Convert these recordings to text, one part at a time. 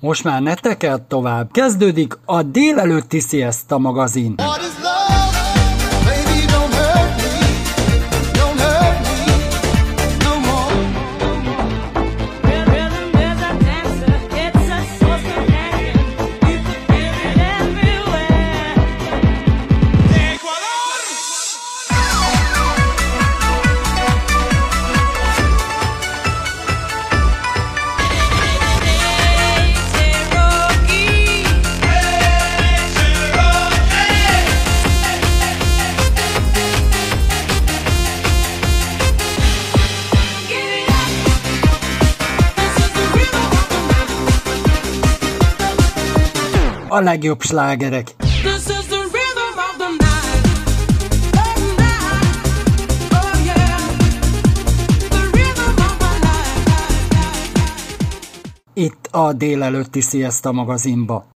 Most már ne tekert tovább. Kezdődik a délelőtti Siesta magazin. What a legjobb slágerek. Itt a délelőtti Siesta magazinba.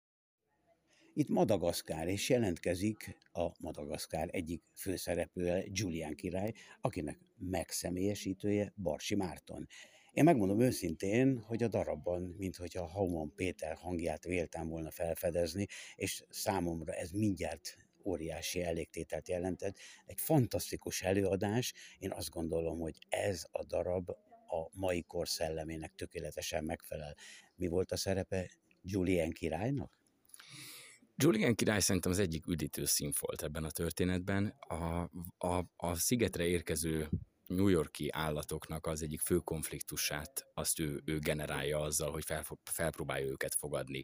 Itt Madagaszkár, és jelentkezik a Madagaszkár egyik főszereplője, Julian király, akinek megszemélyesítője Barsi Márton. Én megmondom őszintén, hogy a darabban, mintha Hauman Péter hangját véltem volna felfedezni, és számomra ez mindjárt óriási elégtételt jelentett. Egy fantasztikus előadás, én azt gondolom, hogy ez a darab a mai kor szellemének tökéletesen megfelel. Mi volt a szerepe Julien királynak? Julian király szerintem az egyik üdítő színfolt ebben a történetben. A, a, a szigetre érkező New Yorki állatoknak az egyik fő konfliktusát azt ő, ő generálja azzal, hogy fel, felpróbálja őket fogadni.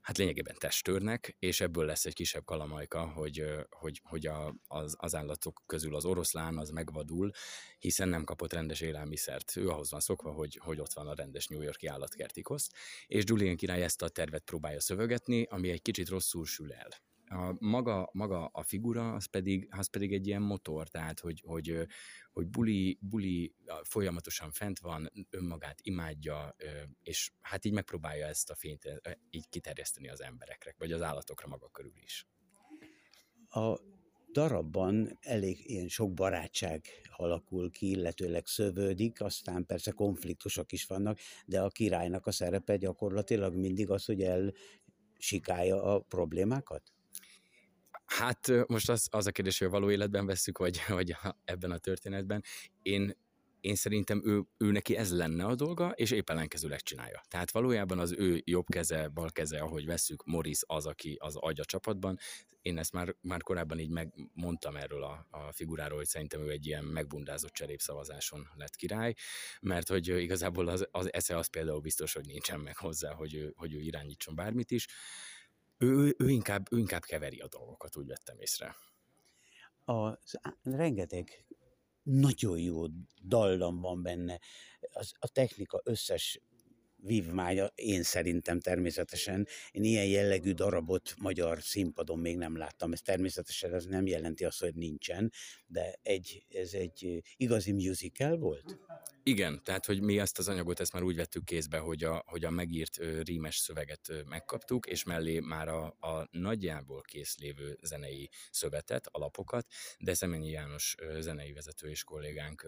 Hát lényegében testőrnek, és ebből lesz egy kisebb kalamajka, hogy, hogy, hogy a, az, az állatok közül az oroszlán az megvadul, hiszen nem kapott rendes élelmiszert. Ő ahhoz van szokva, hogy, hogy ott van a rendes New Yorki állatkertikosz, és Julian király ezt a tervet próbálja szövegetni, ami egy kicsit rosszul sül el a maga, maga a figura, az pedig, az pedig egy ilyen motor, tehát hogy, hogy, hogy buli, buli folyamatosan fent van, önmagát imádja, és hát így megpróbálja ezt a fényt így kiterjeszteni az emberekre, vagy az állatokra maga körül is. A darabban elég ilyen sok barátság alakul ki, illetőleg szövődik, aztán persze konfliktusok is vannak, de a királynak a szerepe gyakorlatilag mindig az, hogy el sikálja a problémákat? Hát most az, az a kérdés, hogy a való életben veszük, vagy, vagy ebben a történetben. Én, én szerintem ő, ő neki ez lenne a dolga, és épp ellenkezőleg csinálja. Tehát valójában az ő jobb keze, bal keze, ahogy veszük, Morris az, aki az agy a csapatban. Én ezt már, már korábban így megmondtam erről a, a figuráról, hogy szerintem ő egy ilyen megbundázott cserépszavazáson lett király, mert hogy igazából az, az esze az például biztos, hogy nincsen meg hozzá, hogy ő, hogy ő irányítson bármit is ő, ő, inkább, ő inkább keveri a dolgokat, úgy vettem észre. A, rengeteg nagyon jó dallam van benne. Az, a technika összes vívmánya, én szerintem természetesen. Én ilyen jellegű darabot magyar színpadon még nem láttam. Ez természetesen ez nem jelenti azt, hogy nincsen, de egy, ez egy igazi musical volt? Igen, tehát hogy mi ezt az anyagot, ezt már úgy vettük kézbe, hogy a, hogy a megírt rímes szöveget megkaptuk, és mellé már a, a nagyjából készlévő zenei szövetet, alapokat, de Szemenyi János zenei vezető és kollégánk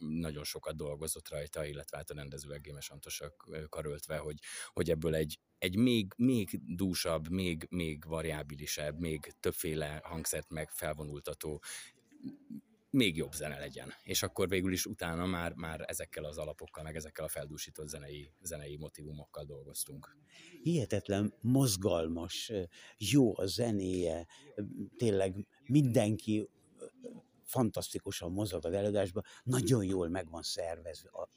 nagyon sokat dolgozott rajta, illetve hát a rendező Gémes Antosak karöltve, hogy, hogy ebből egy, egy még, még dúsabb, még, még variábilisebb, még többféle hangszert meg felvonultató még jobb zene legyen. És akkor végül is utána már, már ezekkel az alapokkal, meg ezekkel a feldúsított zenei, zenei motivumokkal dolgoztunk. Hihetetlen mozgalmas, jó a zenéje, tényleg mindenki fantasztikusan mozog az előadásban, nagyon jól meg van szervezve a,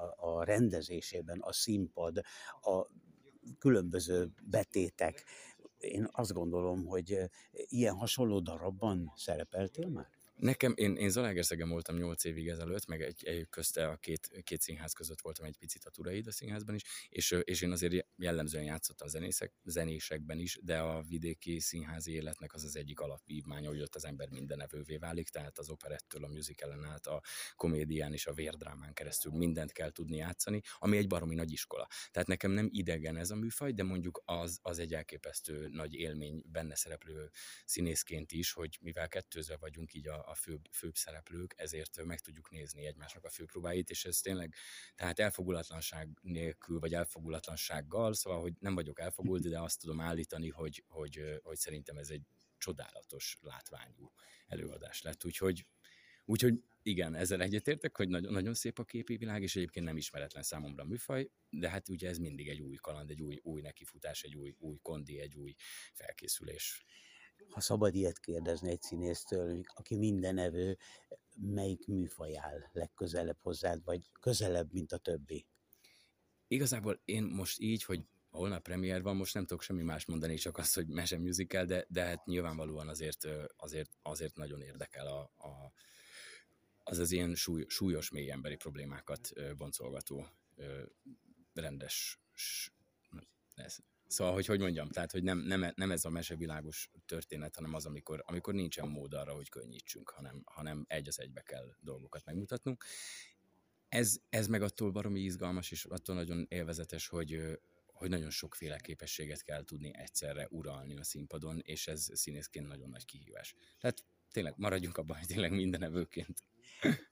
a, a rendezésében, a színpad, a különböző betétek. Én azt gondolom, hogy ilyen hasonló darabban szerepeltél már? Nekem, én, én Zalaegerszegen voltam 8 évig ezelőtt, meg egy, egy közte a két, két színház között voltam egy picit a Turaid a színházban is, és, és én azért jellemzően játszottam zenészek, zenésekben is, de a vidéki színházi életnek az az egyik alapvívmánya, hogy ott az ember mindenevővé válik, tehát az operettől a musicalen át, a komédián és a vérdrámán keresztül mindent kell tudni játszani, ami egy baromi nagy iskola. Tehát nekem nem idegen ez a műfaj, de mondjuk az, az egy elképesztő nagy élmény benne szereplő színészként is, hogy mivel kettőzve vagyunk így a, a főbb, főbb szereplők, ezért meg tudjuk nézni egymásnak a főpróbáit, és ez tényleg, tehát elfogulatlanság nélkül, vagy elfogulatlansággal, szóval, hogy nem vagyok elfogult, de azt tudom állítani, hogy, hogy, hogy szerintem ez egy csodálatos látványú előadás lett, úgyhogy Úgyhogy igen, ezzel egyetértek, hogy nagyon, nagyon szép a képi világ, és egyébként nem ismeretlen számomra a műfaj, de hát ugye ez mindig egy új kaland, egy új, új nekifutás, egy új, új kondi, egy új felkészülés. Ha szabad ilyet kérdezni egy színésztől, aki minden evő, melyik műfaj áll legközelebb hozzád, vagy közelebb, mint a többi? Igazából én most így, hogy holnap premier van, most nem tudok semmi más mondani, csak azt, hogy mese musical, de, de hát nyilvánvalóan azért, azért, azért nagyon érdekel a, a az az ilyen súly, súlyos, mély emberi problémákat boncolgató rendes. Szóval, hogy hogy mondjam, tehát, hogy nem, nem, nem ez a mesevilágos történet, hanem az, amikor, amikor nincsen mód arra, hogy könnyítsünk, hanem, hanem egy az egybe kell dolgokat megmutatnunk. Ez, ez meg attól baromi izgalmas, és attól nagyon élvezetes, hogy, hogy nagyon sokféle képességet kell tudni egyszerre uralni a színpadon, és ez színészként nagyon nagy kihívás. Tehát tényleg maradjunk abban, hogy tényleg minden evőként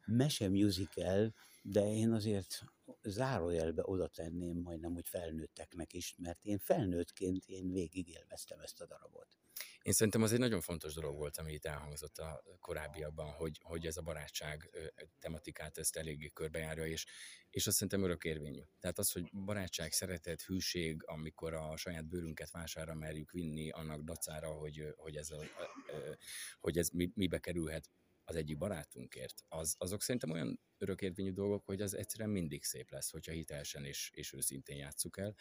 Mese musical, de én azért zárójelbe oda tenném majdnem, hogy felnőtteknek is, mert én felnőttként én végig élveztem ezt a darabot. Én szerintem az egy nagyon fontos dolog volt, ami itt elhangzott a korábbiakban, hogy, hogy ez a barátság tematikát ezt eléggé körbejárja, és, és azt szerintem örökérvényű. Tehát az, hogy barátság, szeretet, hűség, amikor a saját bőrünket vására merjük vinni annak dacára, hogy, hogy ez, a, hogy ez mibe kerülhet az egyik barátunkért, az, azok szerintem olyan örökérvényű dolgok, hogy az egyszerűen mindig szép lesz, hogyha hitelesen és, és őszintén játsszuk el.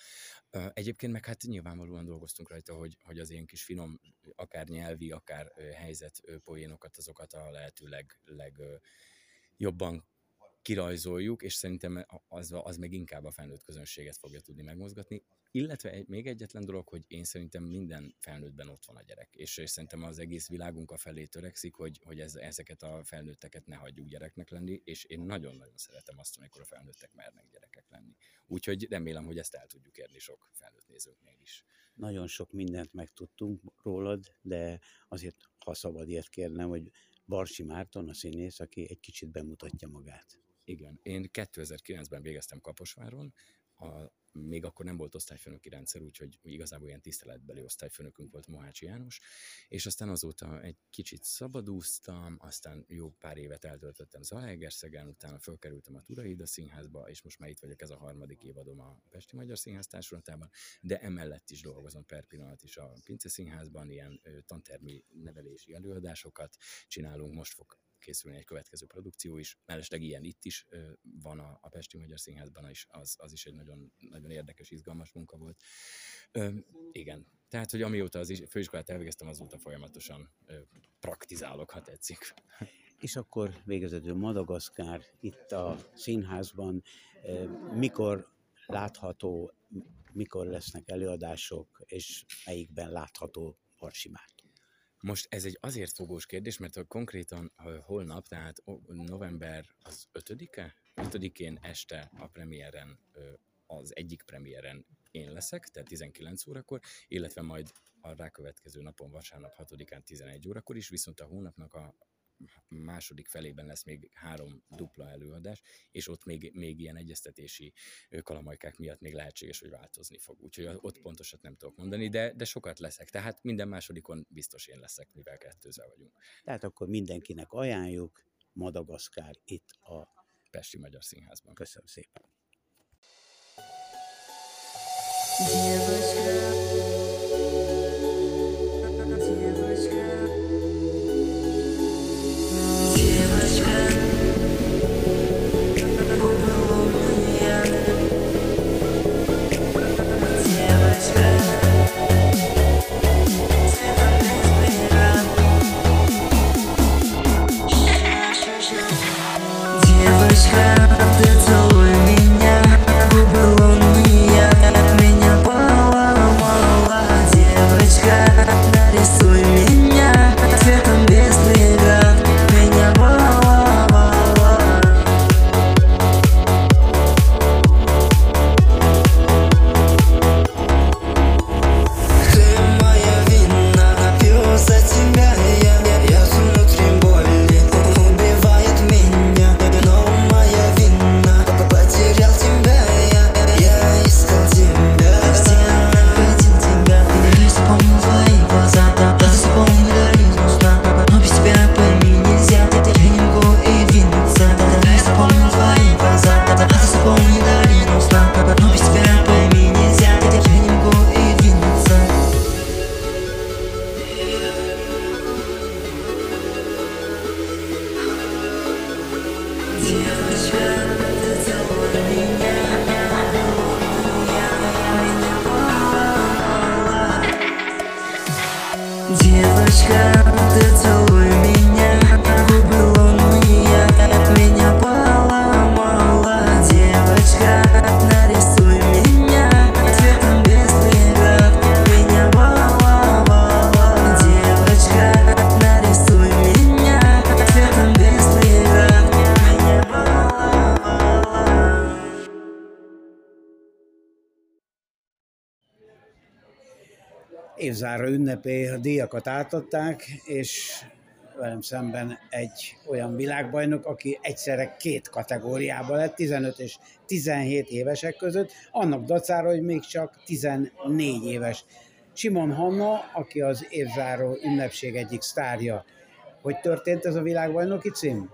Egyébként meg hát nyilvánvalóan dolgoztunk rajta, hogy, hogy az ilyen kis finom, akár nyelvi, akár helyzet poénokat, azokat a lehető leg, leg jobban kirajzoljuk, és szerintem az, az meg inkább a felnőtt közönséget fogja tudni megmozgatni. Illetve egy, még egyetlen dolog, hogy én szerintem minden felnőttben ott van a gyerek, és, és szerintem az egész világunk a felé törekszik, hogy, hogy ez, ezeket a felnőtteket ne hagyjuk gyereknek lenni, és én nagyon-nagyon szeretem azt, amikor a felnőttek mernek gyerekek lenni. Úgyhogy remélem, hogy ezt el tudjuk érni sok felnőtt nézőknél is. Nagyon sok mindent megtudtunk rólad, de azért, ha szabad ilyet kérnem, hogy Barsi Márton, a színész, aki egy kicsit bemutatja magát. Igen, én 2009-ben végeztem Kaposváron, a még akkor nem volt osztályfőnöki rendszer, úgyhogy igazából ilyen tiszteletbeli osztályfőnökünk volt Mohácsi János, és aztán azóta egy kicsit szabadúztam, aztán jó pár évet eltöltöttem Zalaegerszegen, utána fölkerültem a Turaida Színházba, és most már itt vagyok, ez a harmadik évadom a Pesti Magyar Színház Társulatában, de emellett is dolgozom per pillanat is a Pince Színházban, ilyen tantermi nevelési előadásokat csinálunk, most fog készülni egy következő produkció is. Mellesleg ilyen itt is van a, a Pesti Magyar Színházban is, az, az is egy nagyon, nagyon érdekes, izgalmas munka volt. Ö, igen, tehát, hogy amióta az főiskolát elvégeztem, azóta folyamatosan ö, praktizálok, ha tetszik. És akkor végezetül Madagaszkár itt a színházban, mikor látható, mikor lesznek előadások, és melyikben látható Parsimát? Most ez egy azért fogós kérdés, mert konkrétan holnap, tehát november az 5-e? 5-én este a premiéren, az egyik premiéren én leszek, tehát 19 órakor, illetve majd a rákövetkező napon, vasárnap 6-án 11 órakor is, viszont a hónapnak a második felében lesz még három dupla előadás, és ott még, még ilyen egyeztetési kalamajkák miatt még lehetséges, hogy változni fog. Úgyhogy ott pontosat nem tudok mondani, de, de sokat leszek. Tehát minden másodikon biztos én leszek, mivel kettőzve vagyunk. Tehát akkor mindenkinek ajánljuk Madagaszkár itt a Pesti Magyar Színházban. Köszönöm szépen. Évzáró ünnepé a díjakat átadták, és velem szemben egy olyan világbajnok, aki egyszerre két kategóriába lett, 15 és 17 évesek között, annak dacára, hogy még csak 14 éves. Simon Hanna, aki az évzáró ünnepség egyik sztárja. Hogy történt ez a világbajnoki cím?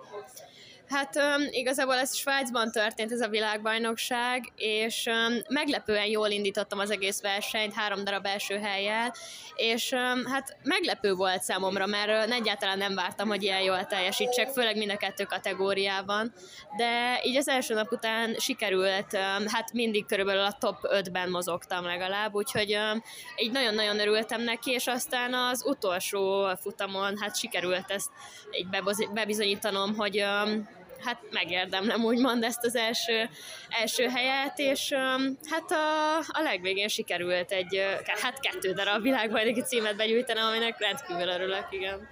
Hát um, igazából ez Svájcban történt ez a világbajnokság, és um, meglepően jól indítottam az egész versenyt, három darab első helyjel, és um, hát meglepő volt számomra, mert uh, egyáltalán nem vártam, hogy ilyen jól teljesítsek, főleg mind a kettő kategóriában, de így az első nap után sikerült, um, hát mindig körülbelül a top 5-ben mozogtam legalább, úgyhogy um, így nagyon-nagyon örültem neki, és aztán az utolsó futamon hát sikerült ezt így bebizonyítanom, hogy um, hát megérdemlem úgymond ezt az első, első helyet, és hát a, a legvégén sikerült egy, hát kettő darab világbajnoki címet begyűjtenem, aminek rendkívül örülök, igen.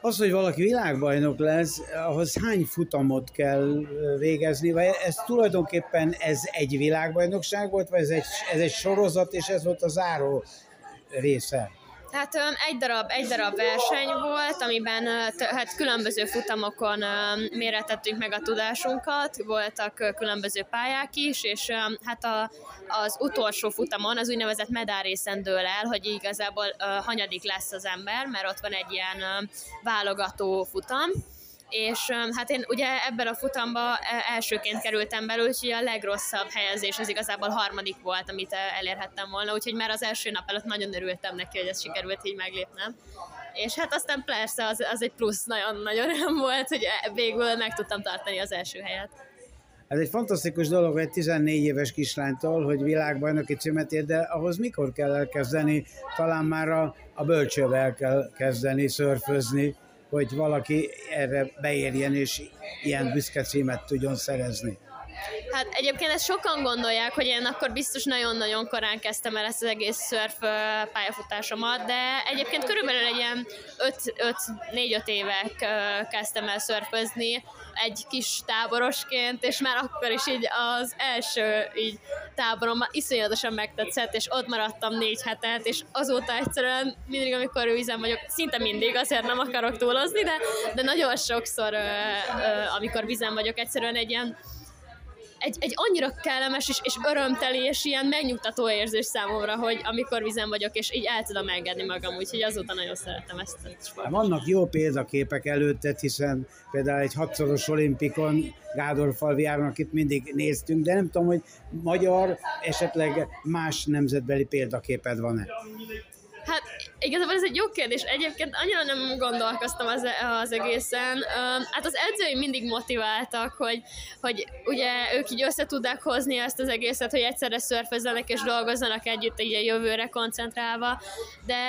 Az, hogy valaki világbajnok lesz, ahhoz hány futamot kell végezni, vagy ez tulajdonképpen ez egy világbajnokság volt, vagy ez egy, ez egy sorozat, és ez volt a záró része? Hát egy darab, egy darab verseny volt, amiben hát különböző futamokon öm, méretettünk meg a tudásunkat, voltak különböző pályák is, és hát a, az utolsó futamon, az úgynevezett medálrészen dől el, hogy igazából hanyadik lesz az ember, mert ott van egy ilyen válogató futam, és hát én ugye ebben a futamba e, elsőként kerültem belül, úgyhogy a legrosszabb helyezés az igazából harmadik volt, amit e, elérhettem volna, úgyhogy már az első nap előtt nagyon örültem neki, hogy ez sikerült így meglépnem. És hát aztán persze az, az egy plusz nagyon-nagyon öröm volt, hogy e- végül meg tudtam tartani az első helyet. Ez egy fantasztikus dolog egy 14 éves kislánytól, hogy világbajnoki címet ér, de ahhoz mikor kell elkezdeni? Talán már a, a bölcsőbe el kell kezdeni szörfözni, hogy valaki erre beérjen és ilyen büszke címet tudjon szerezni. Hát egyébként ezt sokan gondolják, hogy én akkor biztos nagyon-nagyon korán kezdtem el ezt az egész szörf pályafutásomat, de egyébként körülbelül egy ilyen 4-5 évek kezdtem el szörfözni, egy kis táborosként, és már akkor is így az első így táboromban iszonyatosan megtetszett, és ott maradtam négy hetet, és azóta egyszerűen mindig, amikor vízen vagyok, szinte mindig, azért nem akarok túlozni, de, de nagyon sokszor, amikor vízen vagyok, egyszerűen egy ilyen egy, egy annyira kellemes és, és örömteli és ilyen megnyugtató érzés számomra, hogy amikor vizen vagyok, és így el tudom engedni magam, úgyhogy azóta nagyon szeretem ezt a sportot. Vannak jó példaképek előtted, hiszen például egy hatszoros olimpikon Gádorfalvi Áron, akit mindig néztünk, de nem tudom, hogy magyar, esetleg más nemzetbeli példaképed van-e? Igazából ez egy jó kérdés. Egyébként annyira nem gondolkoztam az, az egészen. Hát az edzőim mindig motiváltak, hogy, hogy ugye ők így össze tudják hozni ezt az egészet, hogy egyszerre szörfözzenek és dolgozzanak együtt így a jövőre koncentrálva. De,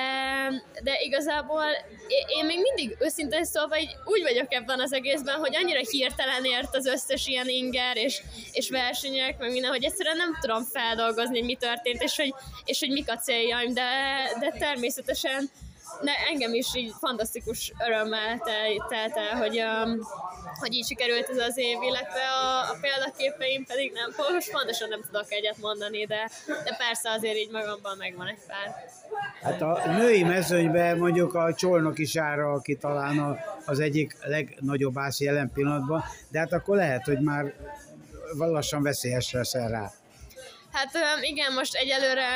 de igazából én, még mindig őszintén szólva így úgy vagyok ebben az egészben, hogy annyira hirtelen ért az összes ilyen inger és, és versenyek, meg minden, hogy egyszerűen nem tudom feldolgozni, mi történt, és hogy, és hogy mik a céljaim, de, de természetesen ne, engem is így fantasztikus örömmel tel- telt el, hogy, um, hogy így sikerült ez az év, illetve a, a példaképeim pedig nem, most pontosan nem tudok egyet mondani, de, de persze azért így magamban megvan egy pár. Hát a női mezőnyben mondjuk a Csolnoki Sára, aki talán a, az egyik legnagyobb ász jelen pillanatban, de hát akkor lehet, hogy már lassan veszélyes leszel rá. Hát igen, most egyelőre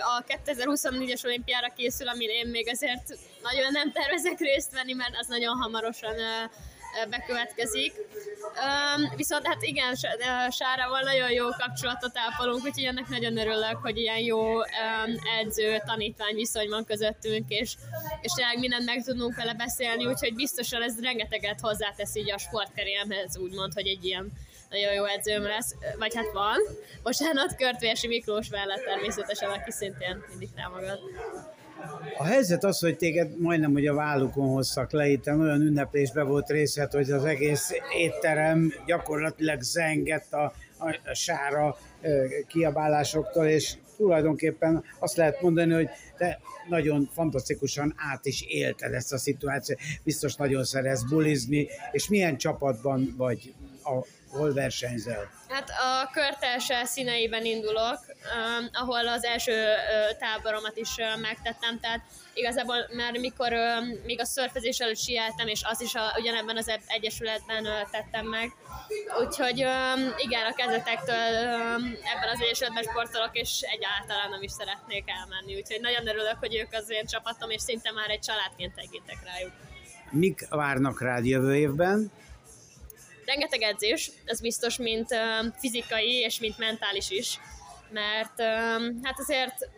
a 2024-es olimpiára készül, amin én még azért nagyon nem tervezek részt venni, mert az nagyon hamarosan bekövetkezik. Viszont hát igen, Sárával nagyon jó kapcsolatot ápolunk, úgyhogy ennek nagyon örülök, hogy ilyen jó öm, edző, tanítvány viszony van közöttünk, és, és tényleg mindent meg tudunk vele beszélni, úgyhogy biztosan ez rengeteget hozzátesz így a sportkarrieremhez, úgymond, hogy egy ilyen nagyon jó edzőm lesz, vagy hát van. Bocsánat, Körtvérsi Miklós mellett természetesen, aki szintén mindig támogat. A helyzet az, hogy téged majdnem, hogy a vállukon hoztak le, itt olyan ünneplésbe volt részed, hogy az egész étterem gyakorlatilag zengett a, a, a sára kiabálásoktól, és tulajdonképpen azt lehet mondani, hogy te nagyon fantasztikusan át is élted ezt a szituációt, biztos nagyon szeretsz bulizni, és milyen csapatban vagy a hol versenyzel? Hát a körtelse színeiben indulok, um, ahol az első táboromat is megtettem, tehát igazából már mikor még a szörfezés előtt sieltem, és azt is a, ugyanebben az egyesületben tettem meg. Úgyhogy igen, a kezdetektől ebben az egyesületben sportolok, és egyáltalán nem is szeretnék elmenni. Úgyhogy nagyon örülök, hogy ők az én csapatom, és szinte már egy családként tekintek rájuk. Mik várnak rád jövő évben? Rengeteg edzés, ez biztos, mint fizikai és mint mentális is, mert hát azért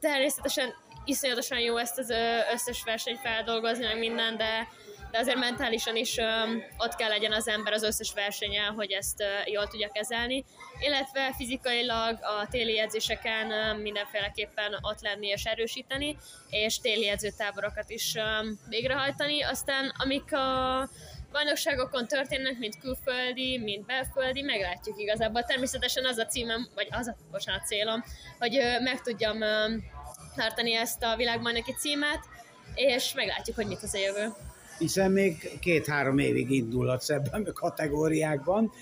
természetesen iszonyatosan jó ezt az összes versenyt feldolgozni, meg minden, de, de azért mentálisan is ott kell legyen az ember az összes versenyen, hogy ezt jól tudja kezelni, illetve fizikailag a téli edzéseken mindenféleképpen ott lenni és erősíteni, és téli edzőtáborokat is végrehajtani. Aztán amik a bajnokságokon történnek, mint külföldi, mint belföldi, meglátjuk igazából. Természetesen az a címem, vagy az a, bocsánat, célom, hogy meg tudjam tartani ezt a világbajnoki címet, és meglátjuk, hogy mit az a jövő. Hiszen még két-három évig indulhatsz ebben a kategóriákban.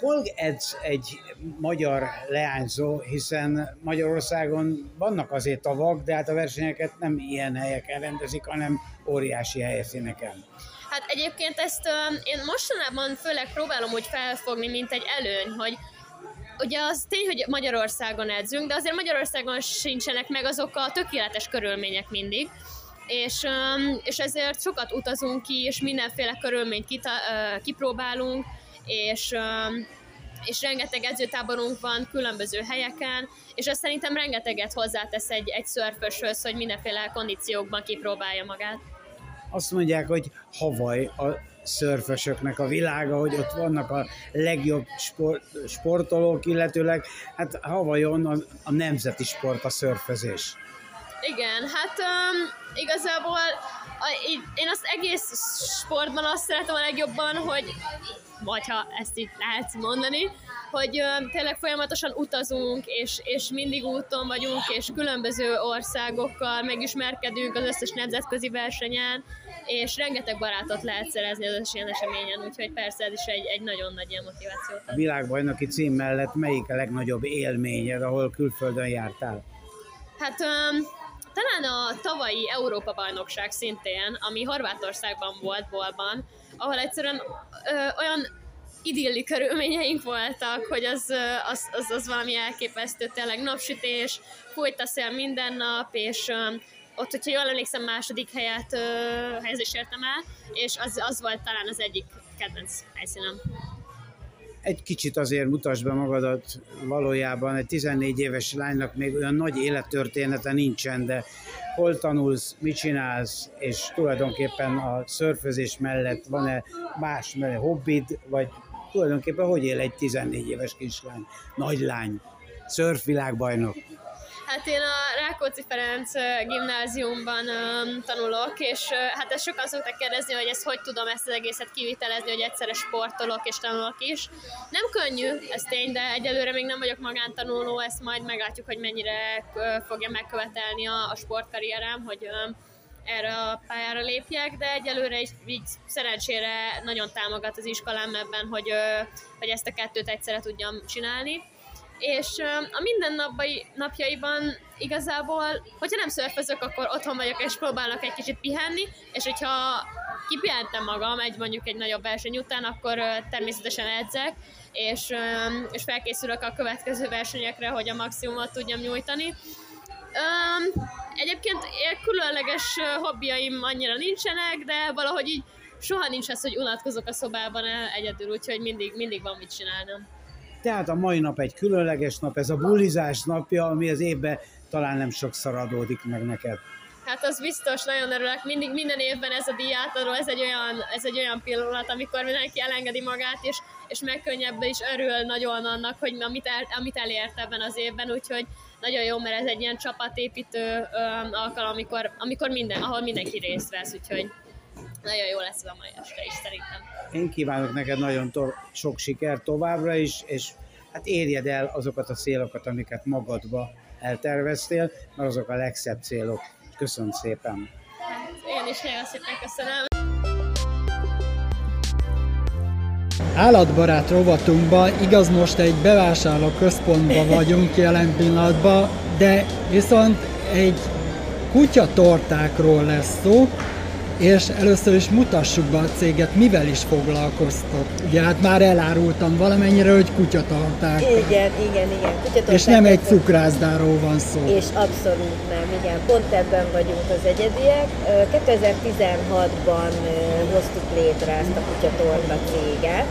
Hol edz egy magyar leányzó, hiszen Magyarországon vannak azért tavak, de hát a versenyeket nem ilyen helyeken rendezik, hanem óriási helyszíneken. Hát egyébként ezt uh, én mostanában főleg próbálom úgy felfogni, mint egy előny, hogy ugye az tény, hogy Magyarországon edzünk, de azért Magyarországon sincsenek meg azok a tökéletes körülmények mindig, és, um, és ezért sokat utazunk ki, és mindenféle körülményt kita, uh, kipróbálunk, és um, és rengeteg edzőtáborunk van különböző helyeken, és azt szerintem rengeteget hozzátesz egy, egy szörföshöz, hogy mindenféle kondíciókban kipróbálja magát azt mondják, hogy Havaj a szörfösöknek a világa, hogy ott vannak a legjobb sport, sportolók, illetőleg hát Havajon a, a nemzeti sport a szörfözés. Igen, hát um, igazából a, én azt egész sportban azt szeretem a legjobban, hogy vagy ha ezt itt lehet mondani, hogy ö, tényleg folyamatosan utazunk, és, és mindig úton vagyunk, és különböző országokkal megismerkedünk az összes nemzetközi versenyen, és rengeteg barátot lehet szerezni az összes ilyen eseményen, úgyhogy persze ez is egy, egy nagyon nagy ilyen motiváció. A világbajnoki cím mellett melyik a legnagyobb élményed, ahol külföldön jártál? Hát um, talán a tavalyi Európa-bajnokság szintén, ami Horvátországban volt, Bolban, ahol egyszerűen ö, olyan idilli körülményeink voltak, hogy az, az, az, az valami elképesztő, tényleg napsütés, folyt a szél minden nap, és ö, ott, hogyha jól emlékszem, második helyet helyezés értem el, és az, az volt talán az egyik kedvenc helyszínem egy kicsit azért mutasd be magadat valójában, egy 14 éves lánynak még olyan nagy élettörténete nincsen, de hol tanulsz, mit csinálsz, és tulajdonképpen a szörfözés mellett van-e más mellett hobbid, vagy tulajdonképpen hogy él egy 14 éves kislány, nagy lány, szörfvilágbajnok? Hát én a Rákóczi Ferenc gimnáziumban um, tanulok, és uh, hát ezt sokan szoktak kérdezni, hogy ezt hogy tudom ezt az egészet kivitelezni, hogy egyszerre sportolok és tanulok is. Nem könnyű, ez tény, de egyelőre még nem vagyok magántanuló, ezt majd meglátjuk, hogy mennyire uh, fogja megkövetelni a, a sportkarrierem, hogy um, erre a pályára lépjek, de egyelőre is így szerencsére nagyon támogat az iskolám ebben, hogy, hogy ezt a kettőt egyszerre tudjam csinálni és a mindennapai napjaiban igazából, hogyha nem szörfözök, akkor otthon vagyok, és próbálok egy kicsit pihenni, és hogyha kipihentem magam egy mondjuk egy nagyobb verseny után, akkor természetesen edzek, és, és felkészülök a következő versenyekre, hogy a maximumot tudjam nyújtani. Um, egyébként különleges hobbiaim annyira nincsenek, de valahogy így soha nincs az, hogy unatkozok a szobában egyedül, úgyhogy mindig, mindig van mit csinálnom. Tehát a mai nap egy különleges nap, ez a bulizás napja, ami az évben talán nem sokszor adódik meg neked. Hát az biztos, nagyon örülök. Mindig minden évben ez a díjátadó, ez egy olyan, ez egy olyan pillanat, amikor mindenki elengedi magát, és és megkönnyebb is örül nagyon annak, hogy amit, el, amit elért ebben az évben, úgyhogy nagyon jó, mert ez egy ilyen csapatépítő ö, alkalom, amikor, amikor minden, ahol mindenki részt vesz, úgyhogy nagyon jó lesz a mai este is szerintem. Én kívánok neked nagyon to- sok sikert továbbra is, és hát érjed el azokat a célokat, amiket magadba elterveztél, mert azok a legszebb célok. Köszönöm szépen! Hát én is nagyon szépen köszönöm. Állatbarát rovatunkban, igaz most egy bevásárló központban vagyunk jelen pillanatban, de viszont egy kutyatortákról lesz szó, és először is mutassuk be a céget, mivel is foglalkoztok. Ugye hát már elárultam valamennyire, hogy kutyatarták. Igen, igen, igen. És nem egy cukrászdáról van szó. És abszolút nem, igen. Pont ebben vagyunk az egyediek. Ö, 2016-ban ö, hoztuk létre ezt a kutyatorta céget.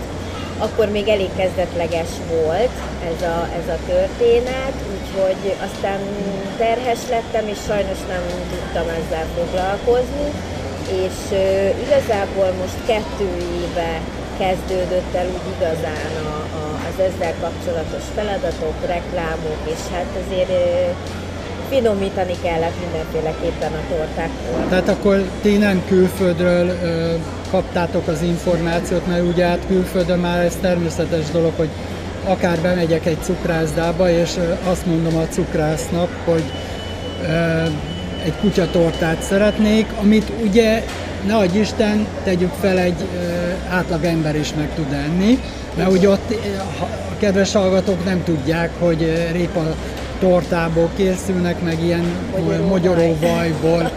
Akkor még elég kezdetleges volt ez a, ez a történet, úgyhogy aztán terhes lettem, és sajnos nem tudtam ezzel foglalkozni. És igazából most kettő éve kezdődött el úgy igazán a, a, az ezzel kapcsolatos feladatok, reklámok, és hát azért finomítani kellett mindenféleképpen a tortákról. Tehát akkor ti nem külföldről ö, kaptátok az információt, mert ugye hát külföldön már ez természetes dolog, hogy akár bemegyek egy cukrászdába, és azt mondom a cukrásznak, hogy egy kutyatortát szeretnék, amit ugye, ne adj Isten, tegyük fel, egy átlag ember is meg tud enni, mert ugye ott a kedves hallgatók nem tudják, hogy répa tortából készülnek, meg ilyen Mogyoróvaj. mogyoróvajból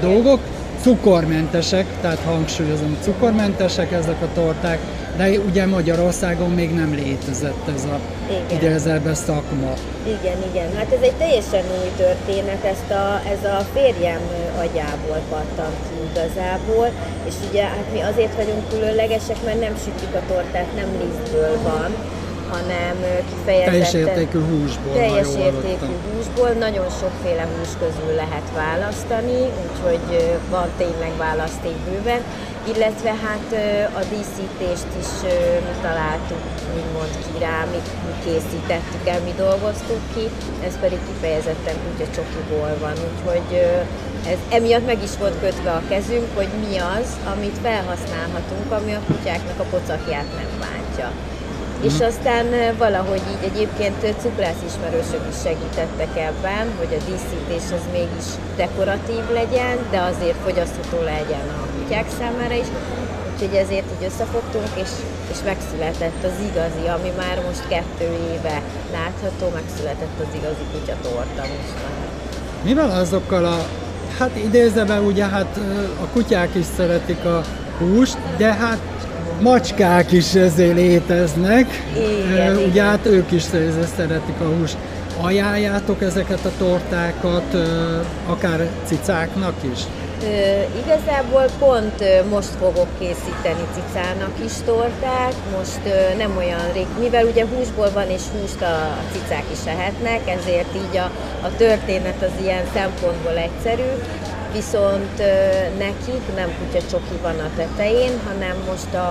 dolgok. Cukormentesek, tehát hangsúlyozom, cukormentesek ezek a torták, de ugye Magyarországon még nem létezett ez a idézelbe szakma. Igen, igen. Hát ez egy teljesen új történet, ezt a, ez a férjem agyából pattant ki igazából, és ugye hát mi azért vagyunk különlegesek, mert nem sütjük a tortát, nem lisztből van, hanem kifejezetten... Teljes értékű húsból, Teljes értékű húsból, nagyon sokféle hús közül lehet választani, úgyhogy van tényleg választék bőven, illetve hát a díszítést is mi találtuk, úgymond ki rá, mi, mi készítettük el, mi dolgoztuk ki, ez pedig kifejezetten kutya csokiból van, úgyhogy ez emiatt meg is volt kötve a kezünk, hogy mi az, amit felhasználhatunk, ami a kutyáknak a pocakját nem bántja. És aztán valahogy így egyébként cukrász ismerősök is segítettek ebben, hogy a díszítés az mégis dekoratív legyen, de azért fogyasztható legyen a kutyák számára is. Úgyhogy ezért így összefogtunk, és, és megszületett az igazi, ami már most kettő éve látható, megszületett az igazi kutyatorta most már. Mivel azokkal a, hát idézve ugye hát a kutyák is szeretik a húst, de hát macskák is ezért léteznek. Igen, Ugye igen. hát ők is szeretik a húst. Ajánljátok ezeket a tortákat akár cicáknak is? Ö, igazából pont ö, most fogok készíteni cicának is tortát, most ö, nem olyan rég, mivel ugye húsból van és húst a, a cicák is ehetnek, ezért így a, a történet az ilyen szempontból egyszerű, viszont nekik nem kutya csoki van a tetején, hanem most a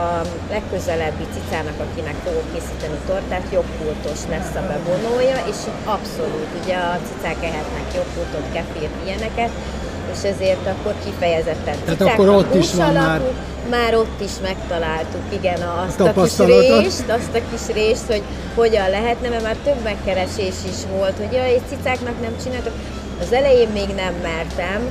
legközelebbi cicának, akinek fogok készíteni tortát, joghurtos lesz a bevonója, és abszolút, ugye a cicák ehetnek joghurtot, kefírt, ilyeneket, és ezért akkor kifejezetten Tehát akkor a ott is van már- alapú, már ott is megtaláltuk, igen, a- azt a kis Tapasztalatot. részt, azt a kis részt, hogy hogyan lehetne, mert már több megkeresés is volt, hogy jaj, cicáknak nem csináltok. Az elején még nem mertem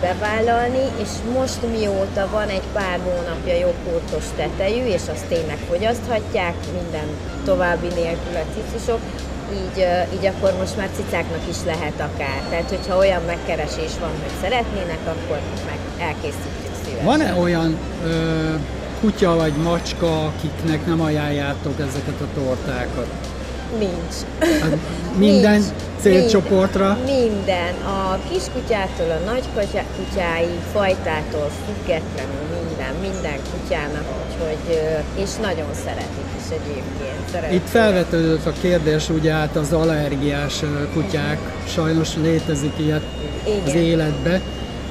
bevállalni, és most mióta van egy pár hónapja joghurtos tetejű, és azt tényleg fogyaszthatják, minden további nélkül a cicusok, így, így akkor most már cicáknak is lehet akár. Tehát, hogyha olyan megkeresés van, hogy szeretnének, akkor meg elkészítjük szívesen. Van-e olyan ö, kutya vagy macska, akiknek nem ajánljátok ezeket a tortákat? Nincs. Hát minden Nincs. célcsoportra? Minden. A kiskutyától a nagy kutya- kutyáig, fajtától függetlenül minden, minden kutyának, úgyhogy, és nagyon szeretik is egyébként. Szeretik. Itt felvetődött a kérdés, ugye hát az allergiás kutyák, sajnos létezik ilyet az Igen. életbe.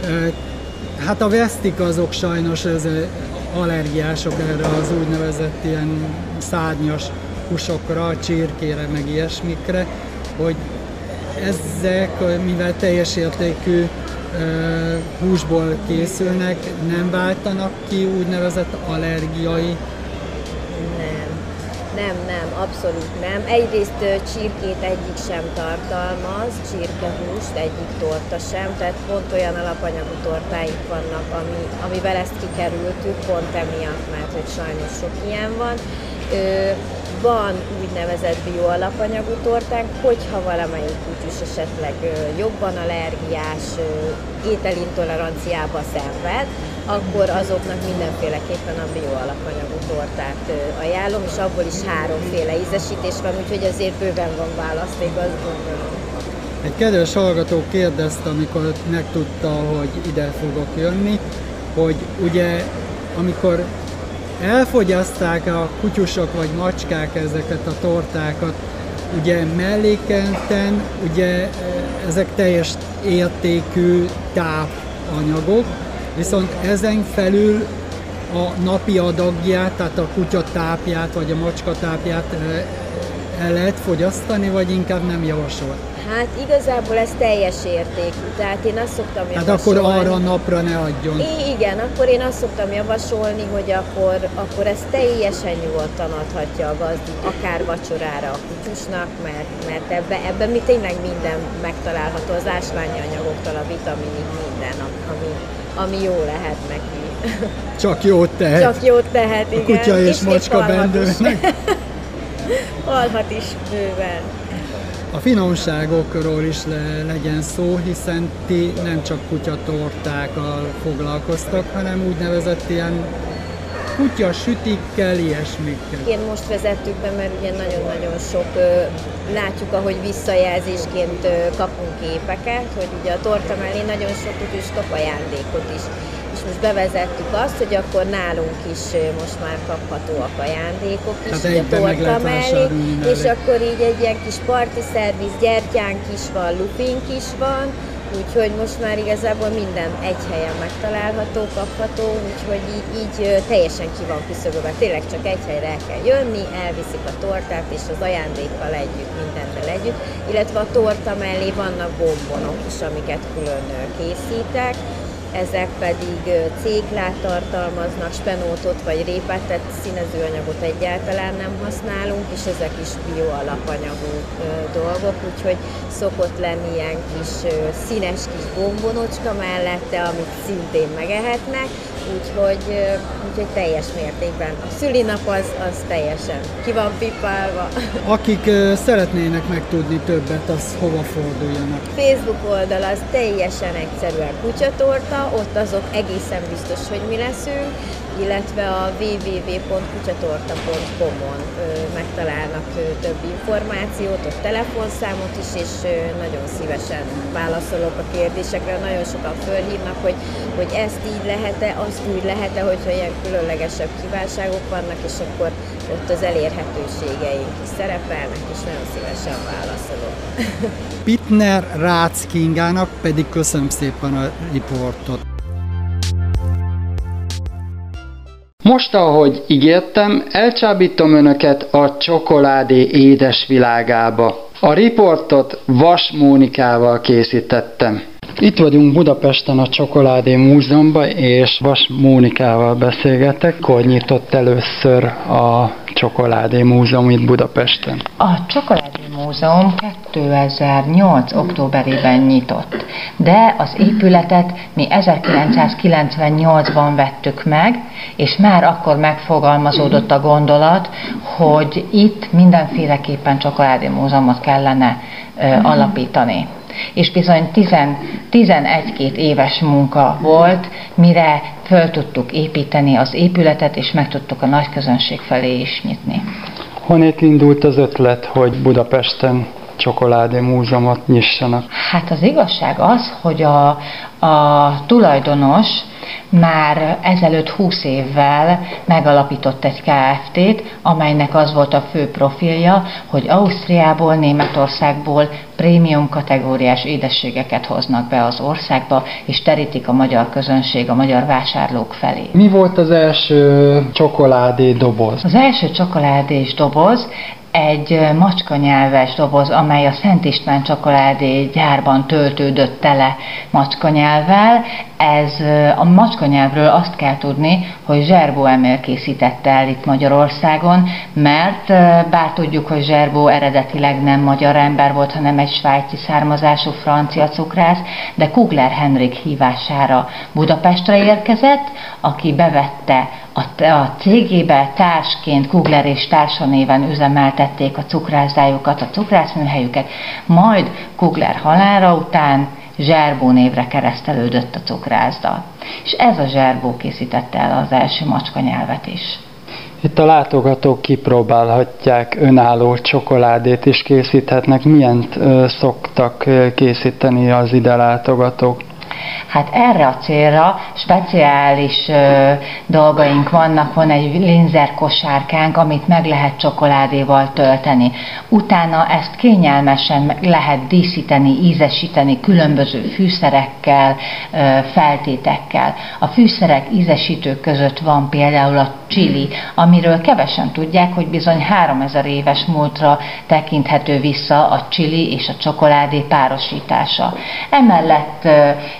Ö, Hát a vesztik azok sajnos ez, allergiások erre az úgynevezett ilyen szárnyas húsokra, csirkére, meg ilyesmikre, hogy ezek, mivel teljes értékű húsból készülnek, nem váltanak ki úgynevezett allergiai nem, nem, abszolút nem. Egyrészt csirkét egyik sem tartalmaz, csirkehúst, egyik torta sem, tehát pont olyan alapanyagú tortáink vannak, ami, amivel ezt kikerültük, pont emiatt, mert hogy sajnos sok ilyen van. Ö, van úgynevezett bioalapanyagú tortánk, hogyha valamelyik kutyus esetleg jobban allergiás, ételintoleranciába szenved, akkor azoknak mindenféleképpen a bioalapanyagú tortát ajánlom, és abból is háromféle ízesítés van, úgyhogy azért bőven van választék, azt gondolom. Egy kedves hallgató kérdezte, amikor megtudta, hogy ide fogok jönni, hogy ugye amikor elfogyaszták a kutyusok vagy macskák ezeket a tortákat, ugye mellékelten, ugye ezek teljes értékű tápanyagok, viszont ezen felül a napi adagját, tehát a kutya tápját vagy a macska tápját el lehet fogyasztani, vagy inkább nem javasolt? Hát igazából ez teljes értékű, tehát én azt szoktam javasolni. Hát akkor arra napra ne adjon. I- igen, akkor én azt szoktam javasolni, hogy akkor, akkor ezt teljesen nyugodtan adhatja a gazdi, akár vacsorára a kutyusnak, mert, mert ebben ebbe mi tényleg minden megtalálható, az ásványi anyagoktól a vitaminig minden, ami, ami jó lehet neki. Csak jót tehet. Csak jót tehet, igen. A kutya és, és macska bendőnek. Alhat is bőven a finomságokról is le, legyen szó, hiszen ti nem csak kutyatortákkal foglalkoztak, hanem úgynevezett ilyen kutya sütikkel, ilyesmikkel. Én most vezettük be, mert ugye nagyon-nagyon sok, látjuk, ahogy visszajelzésként kapunk képeket, hogy ugye a torta mellé nagyon sok kutyus kap ajándékot is és most bevezettük azt, hogy akkor nálunk is most már kaphatóak ajándékok is, hát a torta mellé, és akkor így egy ilyen kis parti szerviz, gyertyánk is van, lupink is van, úgyhogy most már igazából minden egy helyen megtalálható, kapható, úgyhogy így, így teljesen ki van küszöbölve, tényleg csak egy helyre el kell jönni, elviszik a tortát, és az ajándékkal együtt, mindennel együtt, illetve a torta mellé vannak bombonok is, amiket külön készítek, ezek pedig céklát tartalmaznak, spenótot vagy répát, tehát színezőanyagot egyáltalán nem használunk, és ezek is bioalapanyagú dolgok, úgyhogy szokott lenni ilyen kis színes kis bombonocska mellette, amit szintén megehetnek, úgyhogy, úgyhogy teljes mértékben. A szülinap az, az teljesen ki van pipálva. Akik szeretnének megtudni többet, az hova forduljanak? Facebook oldal az teljesen egyszerűen kutyatorta, ott azok egészen biztos, hogy mi leszünk, illetve a www.kutyatorta.com-on megtalálnak több információt, ott telefonszámot is, és nagyon szívesen válaszolok a kérdésekre. Nagyon sokan fölhívnak, hogy, hogy ezt így lehet-e, azt úgy lehet-e, hogyha ilyen különlegesebb kívánságok vannak, és akkor ott az elérhetőségeink is szerepelnek, és nagyon szívesen válaszolok. Pitner Rácz Kingának pedig köszönöm szépen a riportot. Most, ahogy ígértem, elcsábítom önöket a csokoládé édes világába. A riportot Vas Mónikával készítettem. Itt vagyunk Budapesten a Csokoládé Múzeumban, és Vas Mónikával beszélgetek. Akkor nyitott először a Csokoládé Múzeum itt Budapesten? A Csokoládé Múzeum 2008. októberében nyitott, de az épületet mi 1998-ban vettük meg, és már akkor megfogalmazódott a gondolat, hogy itt mindenféleképpen Csokoládé Múzeumot kellene ö, alapítani és bizony 11-2 éves munka volt, mire föl tudtuk építeni az épületet, és meg tudtuk a nagy közönség felé is nyitni. Honnét indult az ötlet, hogy Budapesten csokoládé múzeumot nyissanak? Hát az igazság az, hogy a, a tulajdonos már ezelőtt 20 évvel megalapított egy KFT-t, amelynek az volt a fő profilja, hogy Ausztriából, Németországból prémium kategóriás édességeket hoznak be az országba, és terítik a magyar közönség, a magyar vásárlók felé. Mi volt az első csokoládé doboz? Az első csokoládés doboz egy macska nyelves doboz, amely a Szent István csokoládé gyárban töltődött tele macska nyelvvel. Ez a macska nyelvről azt kell tudni, hogy Zserbó Emil készítette el itt Magyarországon, mert bár tudjuk, hogy Zserbó eredetileg nem magyar ember volt, hanem egy svájci származású francia cukrász, de Kugler Henrik hívására Budapestre érkezett, aki bevette a, a cégébe társként Kugler és társa néven üzemeltették a cukrászdájukat, a cukrászműhelyüket, majd Kugler halála után Zserbó névre keresztelődött a cukrászda. És ez a Zserbó készítette el az első macska nyelvet is. Itt a látogatók kipróbálhatják önálló csokoládét is készíthetnek. Milyen szoktak készíteni az ide látogatók? Hát erre a célra speciális ö, dolgaink vannak, van egy linzer kosárkánk, amit meg lehet csokoládéval tölteni. Utána ezt kényelmesen lehet díszíteni, ízesíteni különböző fűszerekkel, ö, feltétekkel. A fűszerek ízesítők között van például a chili, amiről kevesen tudják, hogy bizony 3000 éves múltra tekinthető vissza a chili és a csokoládé párosítása. Emellett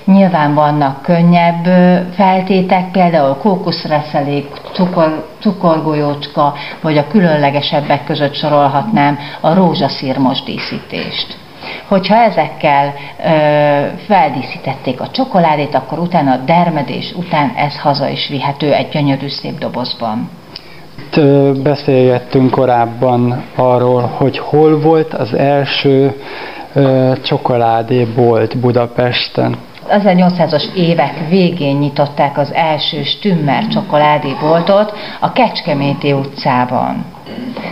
Nyilván vannak könnyebb feltétek, például kókuszreszelék, cukor, cukorgolyócska, vagy a különlegesebbek között sorolhatnám a rózsaszírmos díszítést. Hogyha ezekkel ö, feldíszítették a csokoládét, akkor utána a dermedés után ez haza is vihető egy gyönyörű szép dobozban. Itt beszélgettünk korábban arról, hogy hol volt az első ö, csokoládébolt Budapesten. 1800-as évek végén nyitották az első Stümmer csokoládéboltot a Kecskeméti utcában.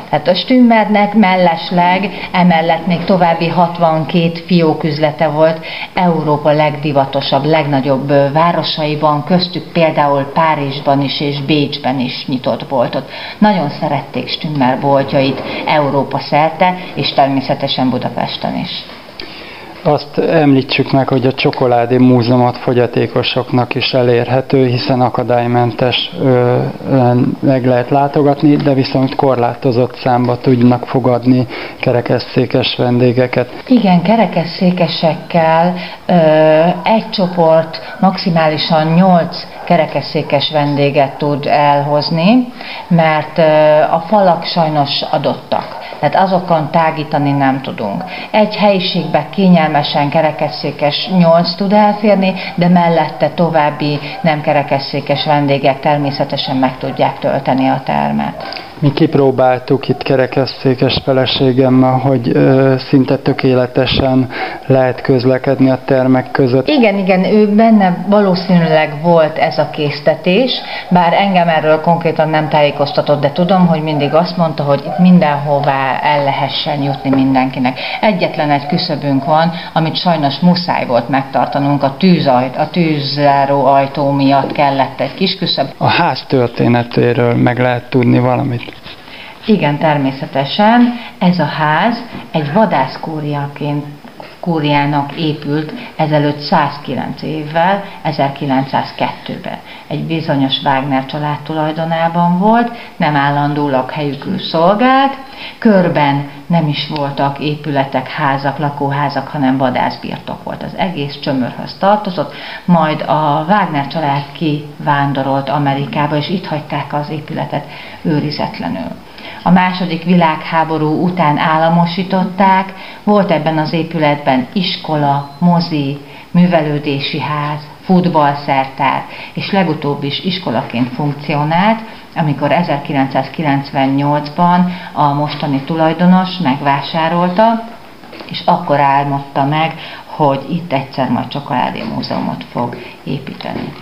Tehát a Stümmernek mellesleg, emellett még további 62 fióküzlete volt Európa legdivatosabb, legnagyobb városaiban, köztük például Párizsban is és Bécsben is nyitott boltot. Nagyon szerették Stümmer boltjait Európa szerte, és természetesen Budapesten is. Azt említsük meg, hogy a Csokoládé Múzeumot fogyatékosoknak is elérhető, hiszen akadálymentes ö, meg lehet látogatni, de viszont korlátozott számba tudnak fogadni kerekesszékes vendégeket. Igen, kerekesszékesekkel ö, egy csoport maximálisan 8 kerekesszékes vendéget tud elhozni, mert ö, a falak sajnos adottak tehát azokon tágítani nem tudunk. Egy helyiségbe kényelmesen kerekesszékes 8 tud elférni, de mellette további nem kerekesszékes vendégek természetesen meg tudják tölteni a termet. Mi kipróbáltuk itt kerekesszékes feleségemmel, hogy ö, szinte tökéletesen lehet közlekedni a termek között. Igen, igen, ő benne valószínűleg volt ez a késztetés, bár engem erről konkrétan nem tájékoztatott, de tudom, hogy mindig azt mondta, hogy itt mindenhová el lehessen jutni mindenkinek. Egyetlen egy küszöbünk van, amit sajnos muszáj volt megtartanunk, a, tűzajt, a tűzzáró ajtó miatt kellett egy kis küszöb. A ház történetéről meg lehet tudni valamit. Igen, természetesen. Ez a ház egy vadászkúriaként kúriának épült ezelőtt 109 évvel, 1902-ben. Egy bizonyos Wagner család tulajdonában volt, nem állandó lakhelyükül szolgált, körben nem is voltak épületek, házak, lakóházak, hanem vadászbirtok volt. Az egész csömörhöz tartozott, majd a Wagner család kivándorolt Amerikába, és itt hagyták az épületet őrizetlenül a második világháború után államosították, volt ebben az épületben iskola, mozi, művelődési ház, futballszertár, és legutóbb is iskolaként funkcionált, amikor 1998-ban a mostani tulajdonos megvásárolta, és akkor álmodta meg, hogy itt egyszer majd csokoládé múzeumot fog építeni.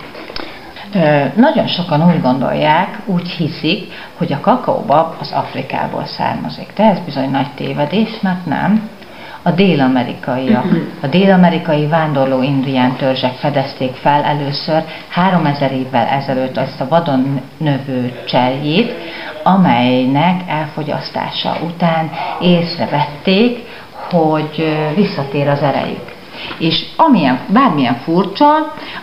Nagyon sokan úgy gondolják, úgy hiszik, hogy a kakaóbab az Afrikából származik. De ez bizony nagy tévedés, mert nem. a dél-amerikaiak. A dél-amerikai vándorló indián törzsek fedezték fel először 3000 évvel ezelőtt azt a vadon növő cserjét, amelynek elfogyasztása után észrevették, hogy visszatér az erejük. És amilyen, bármilyen furcsa,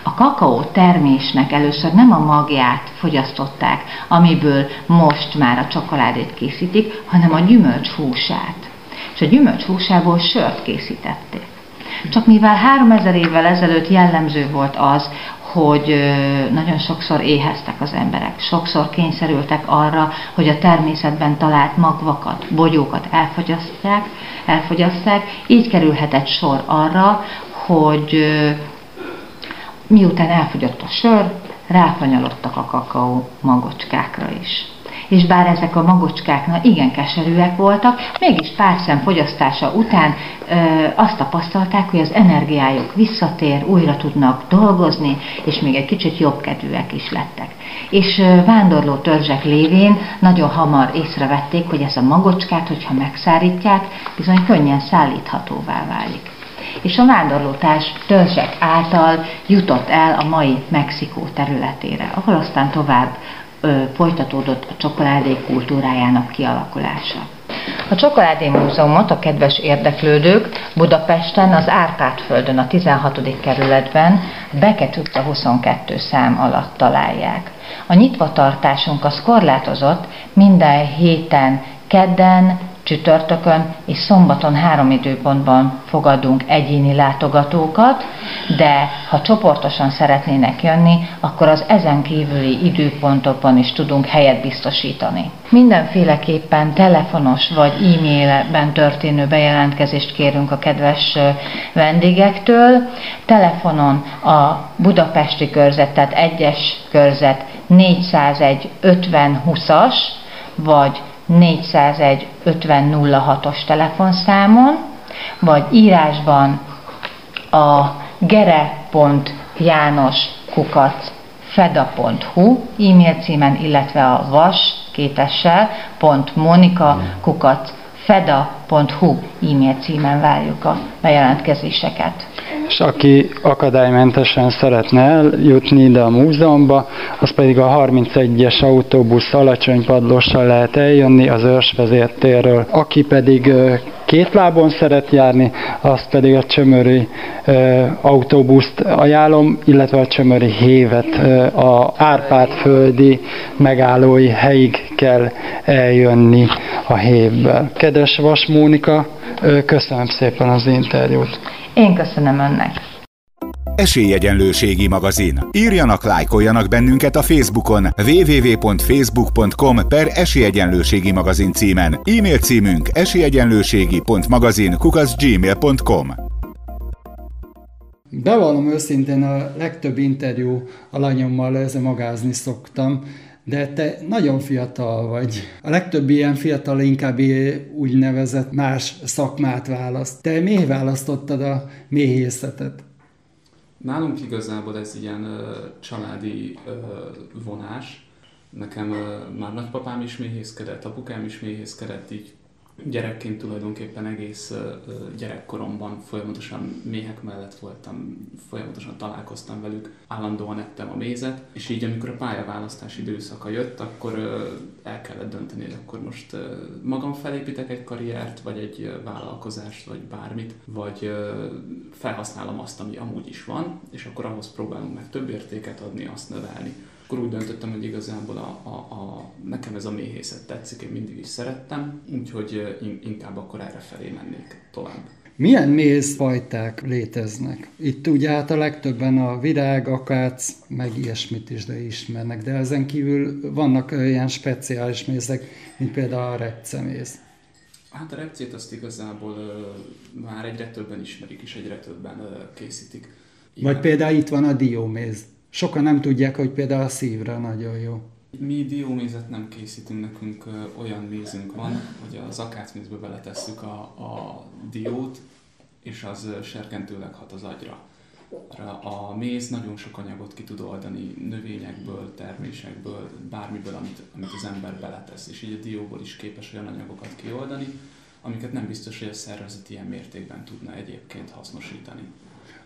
a kakaó termésnek először nem a magját fogyasztották, amiből most már a csokoládét készítik, hanem a gyümölcs húsát. És a gyümölcs húsából sört készítették. Csak mivel 3000 évvel ezelőtt jellemző volt az, hogy nagyon sokszor éheztek az emberek, sokszor kényszerültek arra, hogy a természetben talált magvakat, bogyókat elfogyasztják, elfogyasztják, így kerülhetett sor arra, hogy miután elfogyott a sör, ráfanyalodtak a kakaó magocskákra is és bár ezek a magocskák igen keserűek voltak, mégis pár szem fogyasztása után ö, azt tapasztalták, hogy az energiájuk visszatér, újra tudnak dolgozni, és még egy kicsit jobbkedvűek is lettek. És ö, vándorló törzsek lévén nagyon hamar észrevették, hogy ez a magocskát, hogyha megszárítják, bizony könnyen szállíthatóvá válik és a vándorlótárs törzsek által jutott el a mai Mexikó területére, ahol aztán tovább folytatódott a csokoládé kultúrájának kialakulása. A Csokoládé Múzeumot a kedves érdeklődők Budapesten az Árpád-földön a 16. kerületben Beket utca 22 szám alatt találják. A nyitvatartásunk az korlátozott, minden héten kedden, csütörtökön és szombaton három időpontban fogadunk egyéni látogatókat, de ha csoportosan szeretnének jönni, akkor az ezen kívüli időpontokban is tudunk helyet biztosítani. Mindenféleképpen telefonos vagy e-mailben történő bejelentkezést kérünk a kedves vendégektől. Telefonon a budapesti körzet, tehát egyes körzet 401 50 20-as, vagy 401 5006-os telefonszámon, vagy írásban a gere.jános kukac feda.hu e-mail címen, illetve a vas kukac feda.hu e-mail címen várjuk a bejelentkezéseket. És aki akadálymentesen szeretne eljutni ide a múzeumba, az pedig a 31-es autóbusz alacsony padlóssal lehet eljönni az őrsvezértérről. Aki pedig két lábon szeret járni, azt pedig a csömöri autóbuszt ajánlom, illetve a csömöri hévet a Árpád-földi megállói helyig kell eljönni a hévvel. Kedves Vas Mónika, köszönöm szépen az interjút. Én köszönöm önnek. Esélyegyenlőségi magazin. Írjanak, lájkoljanak bennünket a Facebookon www.facebook.com per esélyegyenlőségi magazin címen. E-mail címünk esélyegyenlőségi.magazin kukaszgmail.com Bevallom őszintén, a legtöbb interjú alanyommal ezzel magázni szoktam, de te nagyon fiatal vagy. A legtöbb ilyen fiatal inkább úgynevezett más szakmát választ. Te miért választottad a méhészetet? Nálunk igazából ez ilyen ö, családi ö, vonás. Nekem ö, már nagypapám is méhészkedett, apukám is méhészkedett, így gyerekként tulajdonképpen egész gyerekkoromban folyamatosan méhek mellett voltam, folyamatosan találkoztam velük, állandóan ettem a mézet, és így amikor a pályaválasztás időszaka jött, akkor el kellett dönteni, hogy akkor most magam felépítek egy karriert, vagy egy vállalkozást, vagy bármit, vagy felhasználom azt, ami amúgy is van, és akkor ahhoz próbálunk meg több értéket adni, azt növelni akkor úgy döntöttem, hogy igazából a, a, a, nekem ez a méhészet tetszik, én mindig is szerettem, úgyhogy inkább akkor erre felé mennék tovább. Milyen mézfajták léteznek? Itt ugye hát a legtöbben a virág, akác, meg ilyesmit is de ismernek, de ezen kívül vannak ilyen speciális mézek, mint például a repceméz. Hát a repcét azt igazából uh, már egyre többen ismerik, és egyre többen uh, készítik. Igen. Vagy például itt van a dióméz. Sokan nem tudják, hogy például a szívre nagyon jó. Mi diómézet nem készítünk, nekünk olyan mézünk van, hogy az akácmézbe beletesszük a, a diót, és az serkentőleg hat az agyra. A méz nagyon sok anyagot ki tud oldani növényekből, termésekből, bármiből, amit, amit az ember beletesz, és így a dióból is képes olyan anyagokat kioldani, amiket nem biztos, hogy a szervezet ilyen mértékben tudna egyébként hasznosítani.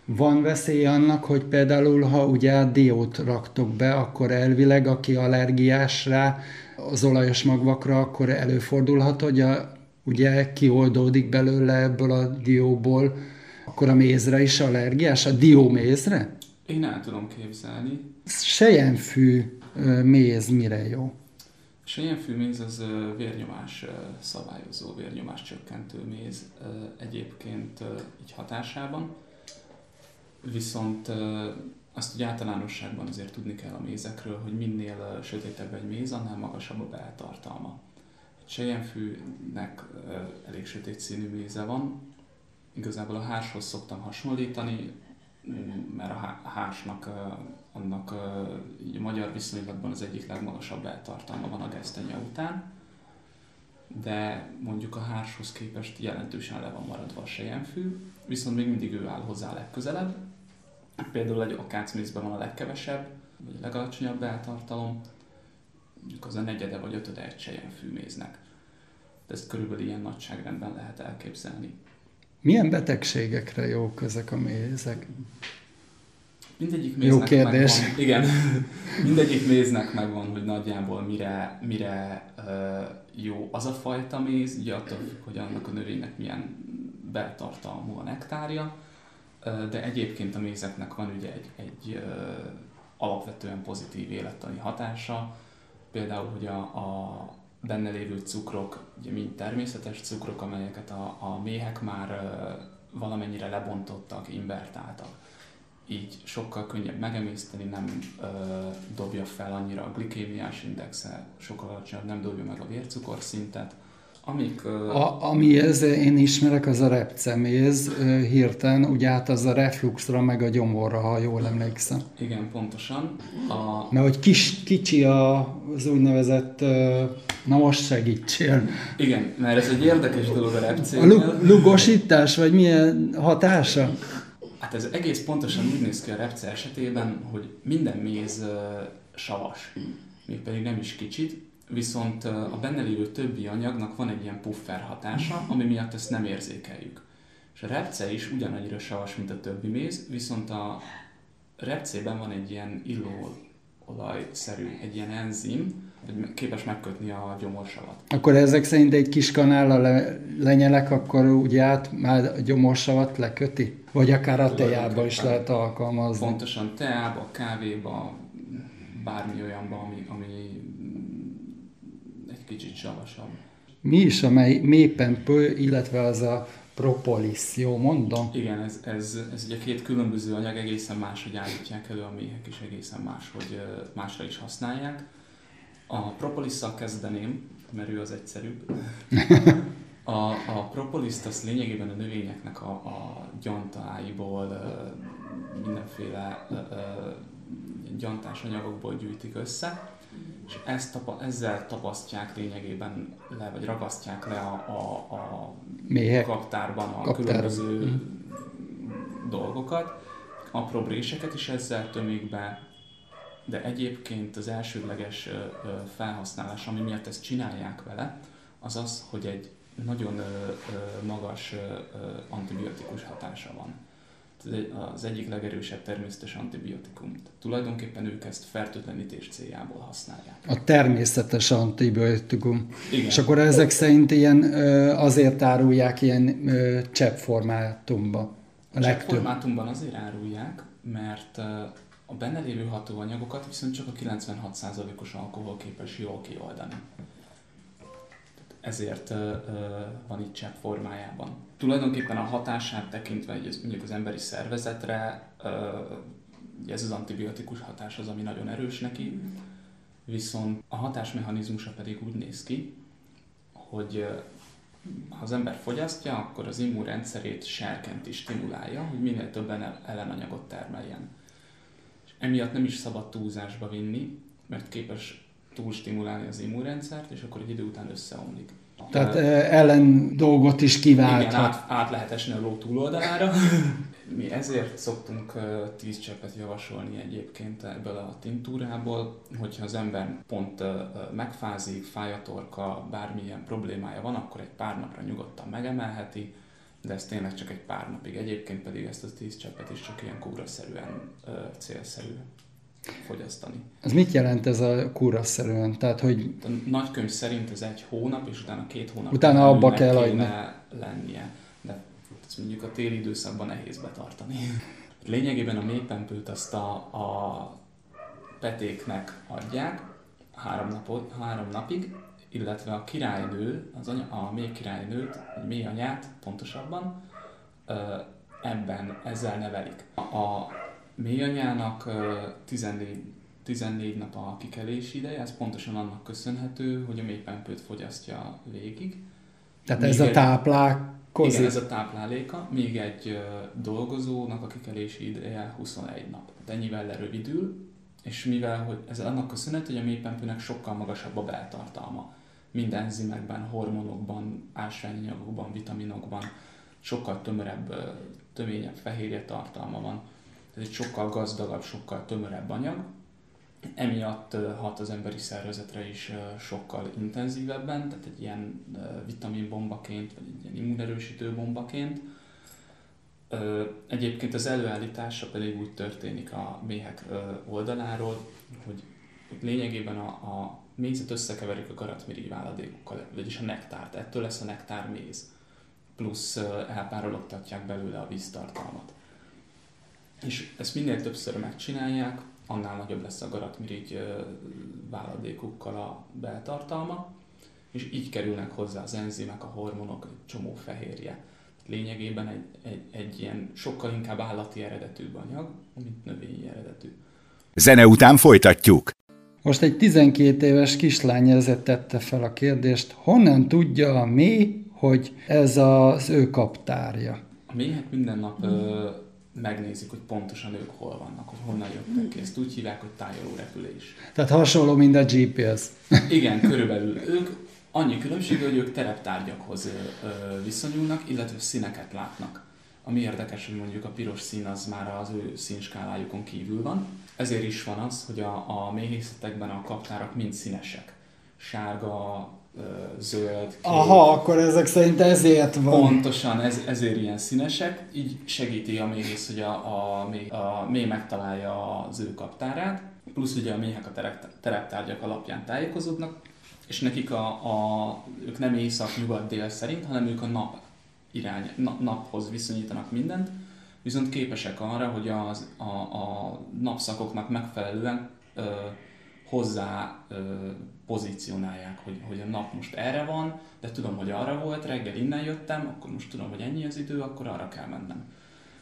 Van veszély annak, hogy például, ha ugye diót raktok be, akkor elvileg, aki allergiás rá, az olajos magvakra, akkor előfordulhat, hogy a, ugye kioldódik belőle ebből a dióból, akkor a mézre is allergiás, a diómézre? Én el tudom képzelni. Sejenfű méz mire jó? Sejenfű méz az vérnyomás szabályozó, vérnyomás csökkentő méz egyébként így hatásában. Viszont azt ugye általánosságban azért tudni kell a mézekről, hogy minél sötétebb egy méz, annál magasabb a beltartalma. Egy sejemfűnek elég sötét színű méze van, igazából a háshoz szoktam hasonlítani, mert a hásnak annak a magyar viszonylatban az egyik legmagasabb beltartalma van a gesztenye után, de mondjuk a hárshoz képest jelentősen le van maradva a sejemfű, viszont még mindig ő áll hozzá legközelebb, Például egy akácmészben van a legkevesebb, vagy a legalacsonyabb beltartalom, mondjuk az a negyede vagy ötöde egy fűméznek. De ezt körülbelül ilyen nagyságrendben lehet elképzelni. Milyen betegségekre jók ezek a mézek? Mindegyik méznek Jó kérdés. Megvan, igen, mindegyik méznek megvan, hogy nagyjából mire, mire uh, jó az a fajta méz, ugye attól függ, hogy annak a növénynek milyen beltartalmú a nektárja, de egyébként a mézeknek van ugye egy, egy alapvetően pozitív élettani hatása, például, hogy a, a benne lévő cukrok, ugye mind természetes cukrok, amelyeket a, a méhek már valamennyire lebontottak, invertáltak. Így sokkal könnyebb megemészteni, nem ö, dobja fel annyira a glikémiás indexe, sokkal alacsonyabb, nem dobja meg a vércukorszintet, Amik, a, ami ez én ismerek, az a repceméz hirtelen, ugye át az a refluxra, meg a gyomorra, ha jól emlékszem. Igen, pontosan. A... Mert hogy kis, kicsi a, az úgynevezett, na most segítsél. Igen, mert ez egy érdekes dolog a repcénél. A lugosítás, vagy milyen hatása? Hát ez egész pontosan úgy néz ki a repce esetében, hogy minden méz savas, mégpedig nem is kicsit, viszont a benne lévő többi anyagnak van egy ilyen puffer hatása, ami miatt ezt nem érzékeljük. És a repce is ugyanannyira savas, mint a többi méz, viszont a repcében van egy ilyen illóolajszerű, egy ilyen enzim, hogy képes megkötni a gyomorsavat. Akkor ezek szerint egy kis kanállal le, lenyelek, akkor ugye át már a gyomorsavat leköti? Vagy akár a teába is lehet alkalmazni? Pontosan teába, kávéba, bármi olyanba, ami, ami kicsit savasabb. Mi is a mely, mépempő, illetve az a propolis, jó mondom? Igen, ez, ez, ez ugye két különböző anyag, egészen máshogy állítják elő, a méhek is egészen máshogy másra is használják. A propolisszal kezdeném, mert ő az egyszerűbb. A, a propoliszt az lényegében a növényeknek a, a gyantáiból, mindenféle gyantás anyagokból gyűjtik össze, és ezt tapa, ezzel tapasztják lényegében le, vagy ragasztják le a, a, a kaptárban a Kaptár. különböző mm. dolgokat. Apró réseket is ezzel tömik be, de egyébként az elsődleges felhasználás, ami miatt ezt csinálják vele, az az, hogy egy nagyon magas antibiotikus hatása van az egyik legerősebb természetes antibiotikum. Tulajdonképpen ők ezt fertőtlenítés céljából használják. A természetes antibiotikum. Igen. És akkor ezek szerint ilyen azért árulják ilyen cseppformátumban. A cseppformátumban azért árulják, mert a benne lévő hatóanyagokat viszont csak a 96%-os alkohol képes jól kioldani ezért van itt csepp formájában. Tulajdonképpen a hatását tekintve, ez mondjuk az emberi szervezetre, ez az antibiotikus hatás az, ami nagyon erős neki, viszont a hatásmechanizmusa pedig úgy néz ki, hogy ha az ember fogyasztja, akkor az immunrendszerét serkent is stimulálja, hogy minél több ellenanyagot termeljen. És emiatt nem is szabad túlzásba vinni, mert képes túl stimulálni az immunrendszert, és akkor egy idő után összeomlik. Tehát ellen dolgot is kiválthat. Igen, át, át lehet esni a ló túloldalára. mi ezért szoktunk 10 cseppet javasolni egyébként ebből a tintúrából, hogyha az ember pont megfázik, fáj a torka, bármilyen problémája van, akkor egy pár napra nyugodtan megemelheti, de ez tényleg csak egy pár napig. Egyébként pedig ezt a 10 cseppet is csak ilyen kúraszerűen célszerű fogyasztani. Ez mit jelent ez a kúraszerűen? Tehát, hogy... A nagykönyv szerint ez egy hónap, és utána két hónap utána abba kell adni. lennie. De ezt mondjuk a téli időszakban nehéz betartani. Lényegében a mélypempőt azt a, a petéknek adják három, napot, három napig, illetve a királynő, az anya, a mély királynőt, vagy mély anyát pontosabban, ebben, ezzel nevelik. A mély anyának 14, 14 nap a kikelési ideje, ez pontosan annak köszönhető, hogy a mélypempőt fogyasztja végig. Tehát ez a táplál Kozi. Igen, ez a tápláléka. Még egy dolgozónak a kikelési ideje 21 nap. Tehát ennyivel lerövidül, és mivel hogy ez annak köszönhető, hogy a mélypempőnek sokkal magasabb a beltartalma. Minden enzimekben, hormonokban, ásványanyagokban, vitaminokban sokkal tömörebb, töményebb fehérje tartalma van. Ez egy sokkal gazdagabb, sokkal tömörebb anyag, emiatt hat az emberi szervezetre is sokkal intenzívebben, tehát egy ilyen vitaminbombaként, vagy egy ilyen immunerősítő bombaként. Egyébként az előállítása pedig úgy történik a méhek oldaláról, hogy lényegében a, a mézet összekeverik a garatmirigy váladékokkal, vagyis a nektárt. Ettől lesz a nektár méz. Plusz elpárologtatják belőle a víztartalmat. És ezt minél többször megcsinálják, annál nagyobb lesz a garatmirigy váladékukkal a beltartalma, és így kerülnek hozzá az enzimek, a hormonok, egy csomó fehérje. Lényegében egy, egy, egy ilyen sokkal inkább állati eredetű anyag, mint növényi eredetű. Zene után folytatjuk. Most egy 12 éves kislány ezért tette fel a kérdést, honnan tudja a mély, hogy ez az ő kaptárja? A méhek minden nap ö, megnézik, hogy pontosan ők hol vannak, hogy honnan jöttek ki. Ezt úgy hívják, hogy tájoló repülés. Tehát hasonló, mint a GPS. Igen, körülbelül. Ők annyi különbség, hogy ők tereptárgyakhoz viszonyulnak, illetve színeket látnak. Ami érdekes, hogy mondjuk a piros szín az már az ő színskálájukon kívül van. Ezért is van az, hogy a, a méhészetekben a kaptárak mind színesek. Sárga, zöld, kék. Aha, akkor ezek szerint ezért van. Pontosan, ez, ezért ilyen színesek, így segíti a méhész, hogy a, a, mély, a mély megtalálja az ő kaptárát, plusz ugye a méhek a terep, tereptárgyak alapján tájékozódnak, és nekik a, a, ők nem észak-nyugat-dél szerint, hanem ők a nap irány, na, naphoz viszonyítanak mindent, viszont képesek arra, hogy az, a, a napszakoknak megfelelően ö, hozzá ö, pozícionálják, hogy, hogy a nap most erre van, de tudom, hogy arra volt, reggel innen jöttem, akkor most tudom, hogy ennyi az idő, akkor arra kell mennem.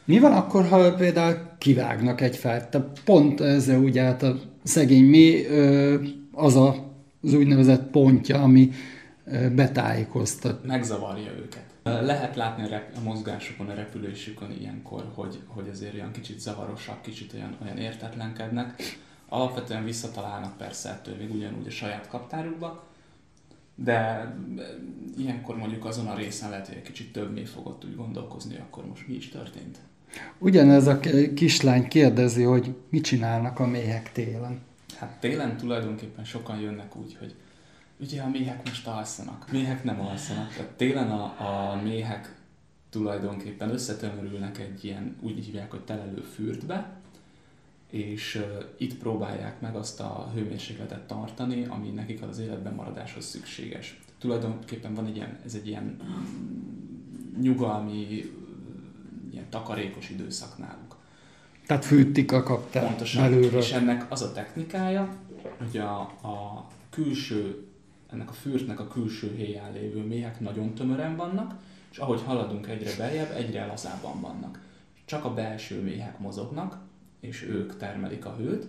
Mi van akkor, ha például kivágnak egy fát? Te pont ezzel ugye hát a szegény mi az a, az úgynevezett pontja, ami betájékoztat. Megzavarja őket. Lehet látni a, rep- a mozgásukon, a repülésükön ilyenkor, hogy, hogy azért olyan kicsit zavarosak, kicsit olyan, olyan értetlenkednek Alapvetően visszatalálnak persze ettől még ugyanúgy a saját kaptárukba, de ilyenkor mondjuk azon a részen lehet, hogy egy kicsit több még fogott úgy gondolkozni, akkor most mi is történt. Ugyanez a kislány kérdezi, hogy mit csinálnak a méhek télen. Hát télen tulajdonképpen sokan jönnek úgy, hogy ugye a méhek most alszanak. Méhek nem alszanak. Tehát télen a, a méhek tulajdonképpen összetömörülnek egy ilyen, úgy hívják, hogy telelő fürdbe, és itt próbálják meg azt a hőmérsékletet tartani, ami nekik az életben maradáshoz szükséges. Tulajdonképpen van egy ilyen, ez egy ilyen nyugalmi, ilyen takarékos időszak náluk. Tehát fűtik a kaptát Pontosan. belülről. És ennek az a technikája, hogy a, a külső, ennek a fürtnek a külső héján lévő méhek nagyon tömören vannak, és ahogy haladunk egyre beljebb, egyre lazábban vannak. Csak a belső méhek mozognak, és ők termelik a hőt,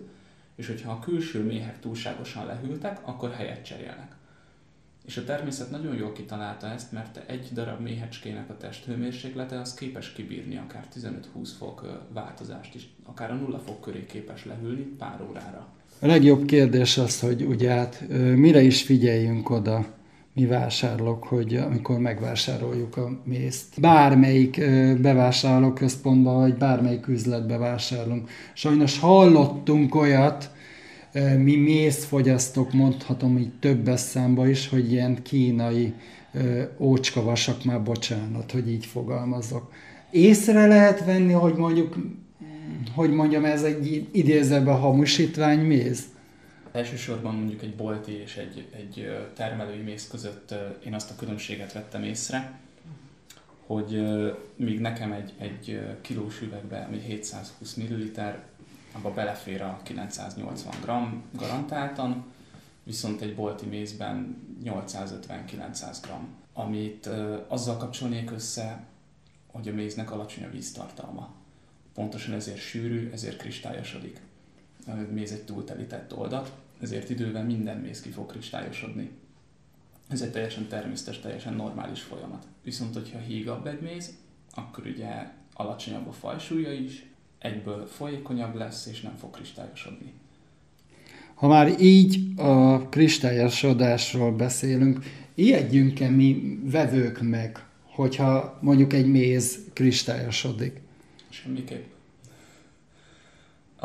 és hogyha a külső méhek túlságosan lehűltek, akkor helyet cserélnek. És a természet nagyon jól kitalálta ezt, mert egy darab méhecskének a testhőmérséklete az képes kibírni akár 15-20 fok változást is, akár a nulla fok köré képes lehűlni pár órára. A legjobb kérdés az, hogy ugye hát mire is figyeljünk oda, mi vásárlók, hogy amikor megvásároljuk a mézt. Bármelyik bevásárlóközpontban, vagy bármelyik üzletbe vásárolunk. Sajnos hallottunk olyat, mi mézfogyasztók, mondhatom így többes számba is, hogy ilyen kínai ócskavasak, már bocsánat, hogy így fogalmazok. Észre lehet venni, hogy mondjuk, hogy mondjam, ez egy idézőben hamusítvány méz? Elsősorban mondjuk egy bolti és egy, egy termelői méz között én azt a különbséget vettem észre, hogy míg nekem egy, egy kilós üvegbe, ami 720 ml, abba belefér a 980 g garantáltan, viszont egy bolti mézben 850-900 g, amit azzal kapcsolnék össze, hogy a méznek alacsony a víztartalma. Pontosan ezért sűrű, ezért kristályosodik. A méz egy túltelített oldat, ezért idővel minden méz ki fog kristályosodni. Ez egy teljesen természetes, teljesen normális folyamat. Viszont, hogyha hígabb egy méz, akkor ugye alacsonyabb a fajsúlya is, egyből folyékonyabb lesz, és nem fog kristályosodni. Ha már így a kristályosodásról beszélünk, ijedjünk-e mi vevők meg, hogyha mondjuk egy méz kristályosodik? Semmiképp.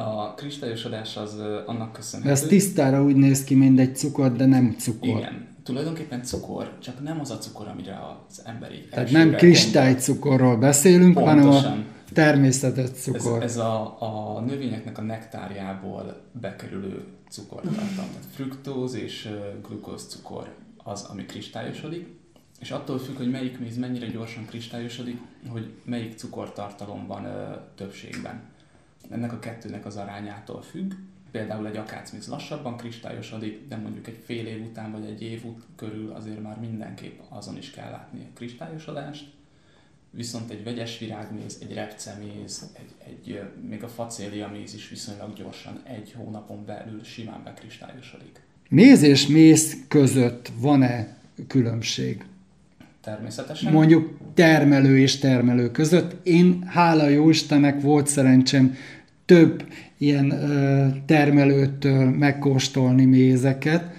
A kristályosodás az annak köszönhető. Ez tisztára úgy néz ki, mint egy cukor, de nem cukor. Igen, tulajdonképpen cukor, csak nem az a cukor, amire az ember így Tehát nem kristálycukorról beszélünk, Pontosan. hanem a természetes cukor. Ez, ez a, a növényeknek a nektárjából bekerülő cukortartalom. Tehát fruktóz és glukóz cukor az, ami kristályosodik, és attól függ, hogy melyik méz mennyire gyorsan kristályosodik, hogy melyik cukortartalom van ö, többségben. Ennek a kettőnek az arányától függ. Például egy akácméz lassabban kristályosodik, de mondjuk egy fél év után vagy egy év körül azért már mindenképp azon is kell látni a kristályosodást. Viszont egy vegyes virágméz, egy repceméz, egy, egy, még a facélia méz is viszonylag gyorsan egy hónapon belül simán bekristályosodik. Méz és méz között van-e különbség? Természetesen. Mondjuk termelő és termelő között. Én, hála jó Istennek, volt szerencsém több ilyen termelőtől megkóstolni mézeket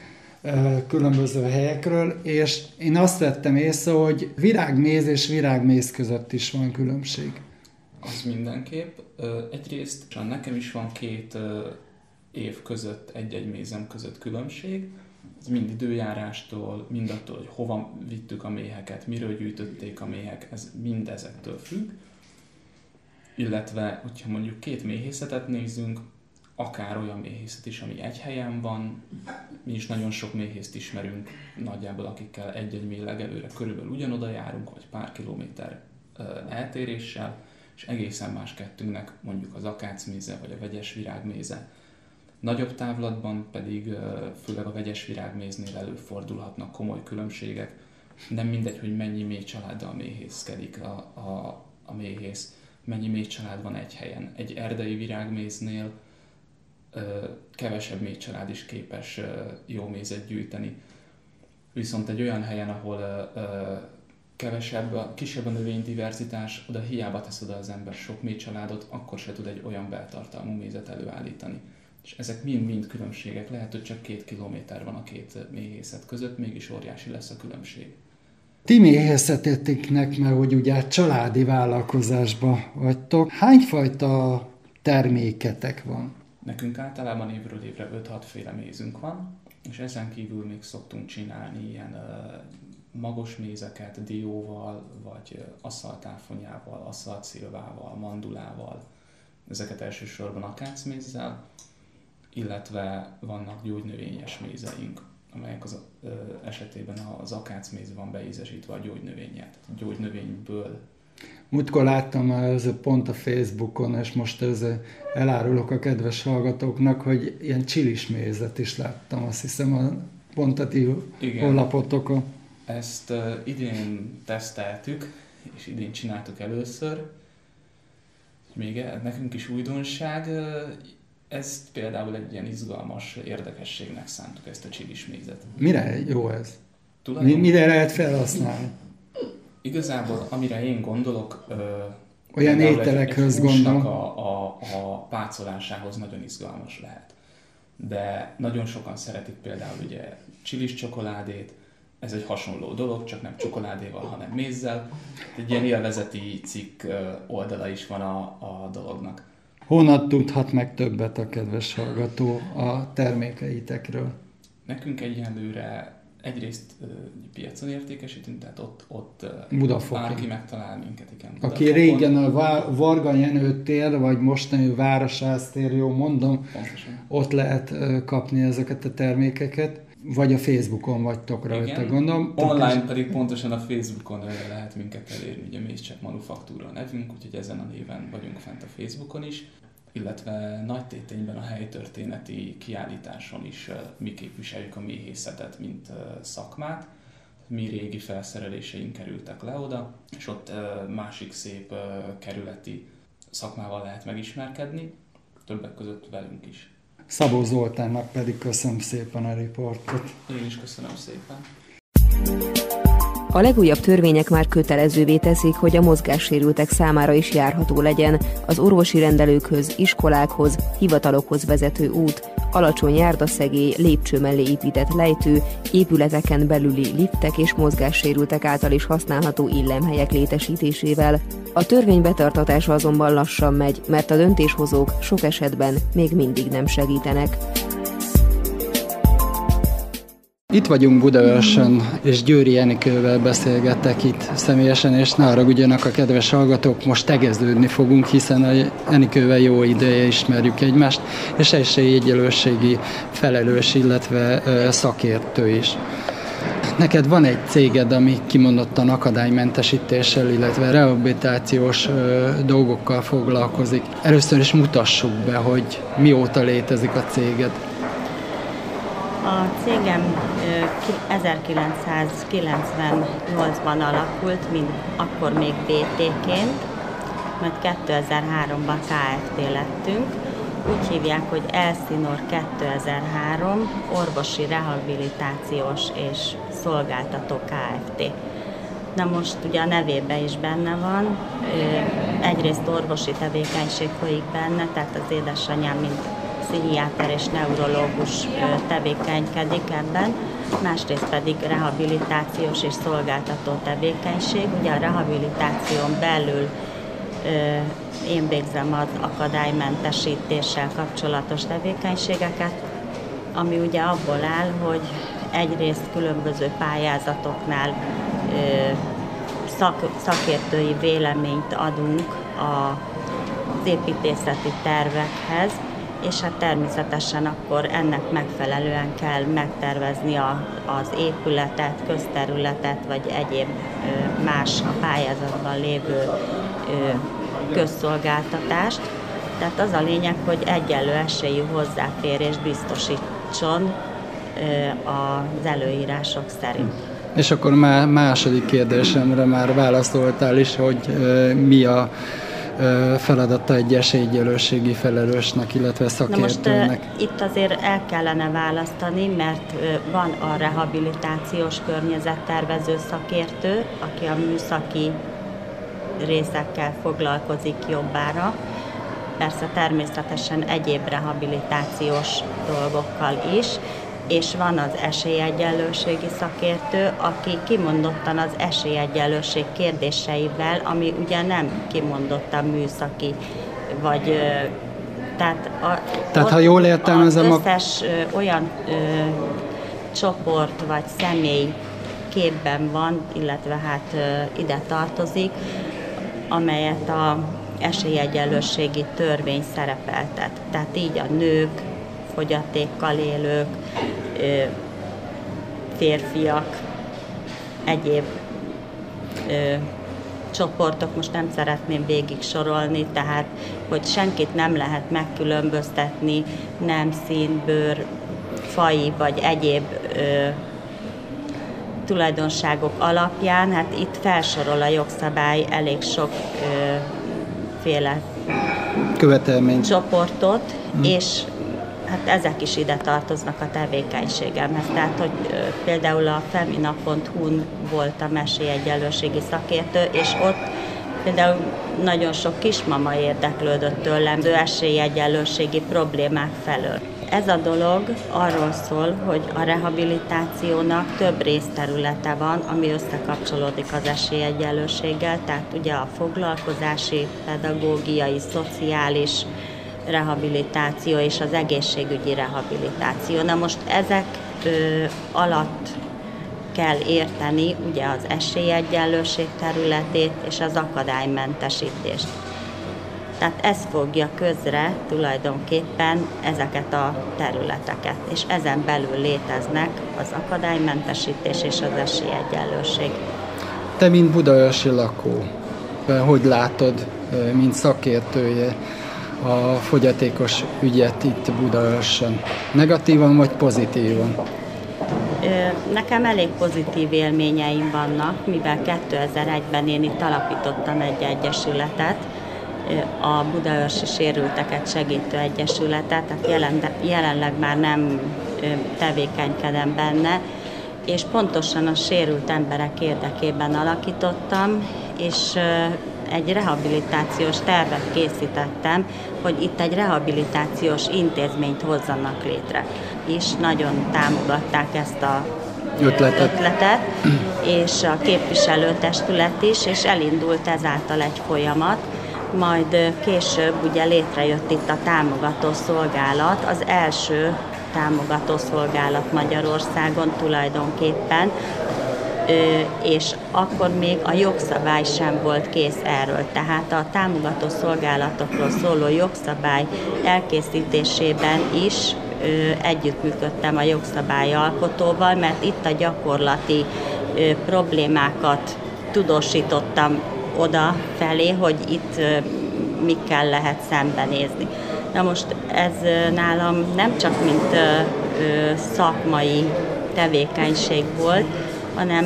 különböző helyekről, és én azt vettem észre, hogy virágméz és virágméz között is van különbség. Az mindenképp. Egyrészt nekem is van két év között, egy-egy mézem között különbség. Ez mind időjárástól, mind attól, hogy hova vittük a méheket, miről gyűjtötték a méhek, ez mind ezektől függ. Illetve, hogyha mondjuk két méhészetet nézzünk, akár olyan méhészet is, ami egy helyen van, mi is nagyon sok méhészt ismerünk, nagyjából akikkel egy-egy mély legelőre körülbelül ugyanoda járunk, vagy pár kilométer eltéréssel, és egészen más kettőnknek mondjuk az akácméze, vagy a vegyes virágméze Nagyobb távlatban pedig főleg a vegyes virágméznél előfordulhatnak komoly különbségek. Nem mindegy, hogy mennyi mély családdal méhészkedik a, a, a méhész, mennyi mély család van egy helyen. Egy erdei virágméznél ö, kevesebb mély család is képes ö, jó mézet gyűjteni. Viszont egy olyan helyen, ahol ö, kevesebb, kisebb a növénydiverzitás, oda hiába tesz oda az ember sok mély családot, akkor se tud egy olyan beltartalmú mézet előállítani. És ezek mind-mind különbségek. Lehet, hogy csak két kilométer van a két méhészet között, mégis óriási lesz a különbség. Ti méhészetéteknek, mert hogy ugye családi vállalkozásban vagytok, hányfajta terméketek van? Nekünk általában évről évre 5-6 féle mézünk van, és ezen kívül még szoktunk csinálni ilyen uh, magos mézeket dióval, vagy asszaltáfonyával, asszaltszilvával, mandulával, ezeket elsősorban akácmézzel, illetve vannak gyógynövényes mézeink, amelyek az ö, esetében az akácméz van beízesítve a gyógynövényet. Gyógynövényből Múltkor láttam ez pont a Facebookon, és most ez elárulok a kedves hallgatóknak, hogy ilyen csilis mézet is láttam, azt hiszem a pont a ti honlapotokon. Ezt uh, idén teszteltük, és idén csináltuk először. Még e, nekünk is újdonság, ez például egy ilyen izgalmas érdekességnek szántuk ezt a csilis mézet. Mire jó ez? Mi, mire lehet felhasználni? Igazából, amire én gondolok, olyan ételekhez gondolok. A, a, a pácolásához nagyon izgalmas lehet. De nagyon sokan szeretik például ugye csilis csokoládét, ez egy hasonló dolog, csak nem csokoládéval, hanem mézzel. Egy ilyen élvezeti cikk oldala is van a, a dolognak. Honnan tudhat meg többet a kedves hallgató a termékeitekről? Nekünk egyelőre egyrészt uh, piacon értékesítünk, tehát ott, ott Budafokon. bárki megtalál minket, igen. Aki régen a Varga Jenő tér, vagy mostani Városház jó mondom, Pontosan. ott lehet kapni ezeket a termékeket vagy a Facebookon vagytok rajta, gondolom. Online pedig pontosan a Facebookon lehet minket elérni, ugye Mészcsek Manufaktúra a nevünk, úgyhogy ezen a néven vagyunk fent a Facebookon is, illetve nagy tétényben a helytörténeti kiállításon is mi képviseljük a méhészetet, mint szakmát. Mi régi felszereléseink kerültek le oda, és ott másik szép kerületi szakmával lehet megismerkedni, többek között velünk is. Szabó Zoltánnak pedig köszönöm szépen a riportot. Én is köszönöm szépen. A legújabb törvények már kötelezővé teszik, hogy a mozgássérültek számára is járható legyen az orvosi rendelőkhöz, iskolákhoz, hivatalokhoz vezető út, alacsony járdaszegély, lépcső mellé épített lejtő, épületeken belüli liftek és mozgássérültek által is használható illemhelyek létesítésével. A törvény betartatása azonban lassan megy, mert a döntéshozók sok esetben még mindig nem segítenek. Itt vagyunk Budaörsön, és Győri Enikővel beszélgettek itt személyesen, és ne haragudjanak a kedves hallgatók, most tegeződni fogunk, hiszen a Enikővel jó ideje ismerjük egymást, és esélyegyelősségi felelős, illetve szakértő is. Neked van egy céged, ami kimondottan akadálymentesítéssel, illetve rehabilitációs dolgokkal foglalkozik. Először is mutassuk be, hogy mióta létezik a céged. A cégem 1998-ban alakult, mint akkor még BT-ként, mert 2003-ban KFT lettünk. Úgy hívják, hogy Elsinor 2003, orvosi rehabilitációs és szolgáltató KFT. Na most ugye a nevében is benne van, egyrészt orvosi tevékenység folyik benne, tehát az édesanyám, mint pszichiáter és neurológus tevékenykedik ebben, másrészt pedig rehabilitációs és szolgáltató tevékenység. Ugye a rehabilitáción belül én végzem az akadálymentesítéssel kapcsolatos tevékenységeket, ami ugye abból áll, hogy egyrészt különböző pályázatoknál szak, szakértői véleményt adunk a, az építészeti tervekhez, és hát természetesen akkor ennek megfelelően kell megtervezni a, az épületet, közterületet, vagy egyéb más a pályázatban lévő közszolgáltatást. Tehát az a lényeg, hogy egyenlő esélyű hozzáférés biztosítson az előírások szerint. És akkor már második kérdésemre már válaszoltál is, hogy mi a feladata egy esélyegyelőségi felelősnek, illetve szakértőnek? Na most uh, itt azért el kellene választani, mert uh, van a rehabilitációs környezettervező szakértő, aki a műszaki részekkel foglalkozik jobbára, persze természetesen egyéb rehabilitációs dolgokkal is, és van az esélyegyenlőségi szakértő, aki kimondottan az esélyegyenlőség kérdéseivel, ami ugye nem kimondottan műszaki, vagy tehát, a, tehát ha jól értelmezem, az összes a... olyan ö, csoport vagy személy képben van, illetve hát ö, ide tartozik, amelyet a esélyegyenlőségi törvény szerepeltet. Tehát így a nők, fogyatékkal élők, férfiak, egyéb csoportok, most nem szeretném végig sorolni, tehát hogy senkit nem lehet megkülönböztetni nem szín, bőr, fai vagy egyéb ö, tulajdonságok alapján, hát itt felsorol a jogszabály elég sok ö, féle követelmény. csoportot, hmm. és hát ezek is ide tartoznak a tevékenységemhez. Tehát, hogy például a femina.hu-n volt a mesélyegyenlőségi szakértő, és ott például nagyon sok kismama érdeklődött tőlem esélyegyenlőségi problémák felől. ez a dolog arról szól, hogy a rehabilitációnak több részterülete van, ami összekapcsolódik az esélyegyenlőséggel, tehát ugye a foglalkozási, pedagógiai, szociális rehabilitáció és az egészségügyi rehabilitáció. Na most ezek ö, alatt kell érteni ugye az esélyegyenlőség területét és az akadálymentesítést. Tehát ez fogja közre tulajdonképpen ezeket a területeket, és ezen belül léteznek az akadálymentesítés és az esélyegyenlőség. Te, mint budaörsi lakó, hogy látod, mint szakértője a fogyatékos ügyet itt Budaörsön? Negatívan vagy pozitívan? Nekem elég pozitív élményeim vannak, mivel 2001-ben én itt alapítottam egy egyesületet, a Budaörsi Sérülteket Segítő Egyesületet, tehát jelen, jelenleg már nem tevékenykedem benne, és pontosan a sérült emberek érdekében alakítottam, és egy rehabilitációs tervet készítettem, hogy itt egy rehabilitációs intézményt hozzanak létre. És nagyon támogatták ezt a ötletet, ötletet és a képviselőtestület is, és elindult ezáltal egy folyamat, majd később ugye létrejött itt a támogató szolgálat, az első támogató szolgálat Magyarországon tulajdonképpen, és akkor még a jogszabály sem volt kész erről. Tehát a támogató szolgálatokról szóló jogszabály elkészítésében is együttműködtem a jogszabály alkotóval, mert itt a gyakorlati problémákat tudósítottam oda felé, hogy itt mikkel lehet szembenézni. Na most ez nálam nem csak mint szakmai tevékenység volt, hanem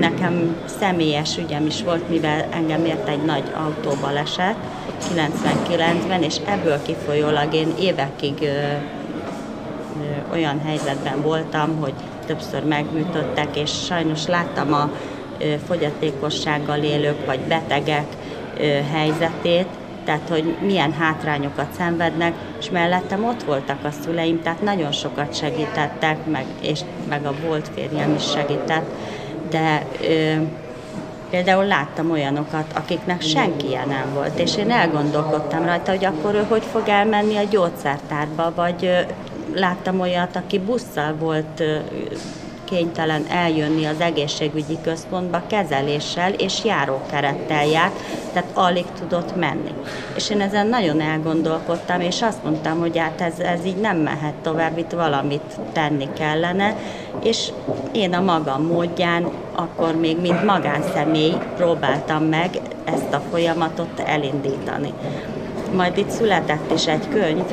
nekem személyes ügyem is volt, mivel engem ért egy nagy autóbaleset 99-ben, és ebből kifolyólag én évekig olyan helyzetben voltam, hogy többször megműtöttek, és sajnos láttam a fogyatékossággal élők vagy betegek helyzetét, tehát hogy milyen hátrányokat szenvednek, és mellettem ott voltak a szüleim, tehát nagyon sokat segítettek, meg, és meg a volt férjem is segített, de ö, például láttam olyanokat, akiknek senkije nem volt, és én elgondolkodtam rajta, hogy akkor ő hogy fog elmenni a gyógyszertárba, vagy láttam olyat, aki busszal volt kénytelen eljönni az egészségügyi központba kezeléssel és járókerettel járt, tehát alig tudott menni. És én ezen nagyon elgondolkodtam, és azt mondtam, hogy hát ez, ez így nem mehet tovább, itt valamit tenni kellene, és én a magam módján, akkor még mint magánszemély próbáltam meg ezt a folyamatot elindítani. Majd itt született is egy könyv,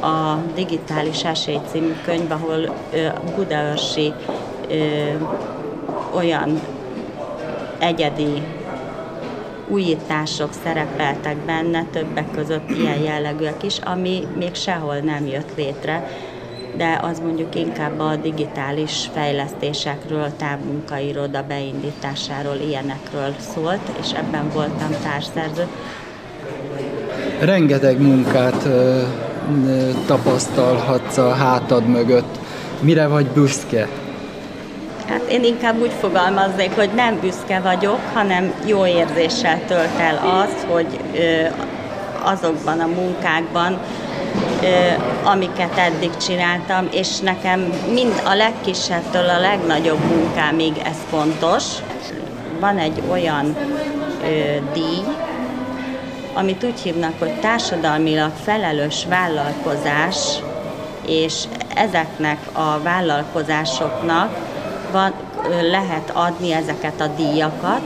a Digitális Esély című könyv, ahol Budaörsi olyan egyedi újítások szerepeltek benne, többek között ilyen jellegűek is, ami még sehol nem jött létre, de az mondjuk inkább a digitális fejlesztésekről, távmunkairoda beindításáról, ilyenekről szólt, és ebben voltam társszerző. Rengeteg munkát tapasztalhatsz a hátad mögött. Mire vagy büszke? Hát én inkább úgy fogalmaznék, hogy nem büszke vagyok, hanem jó érzéssel tölt el az, hogy azokban a munkákban, amiket eddig csináltam, és nekem mind a legkisebbtől a legnagyobb munkámig ez fontos. Van egy olyan díj, amit úgy hívnak, hogy társadalmilag felelős vállalkozás, és ezeknek a vállalkozásoknak van, lehet adni ezeket a díjakat.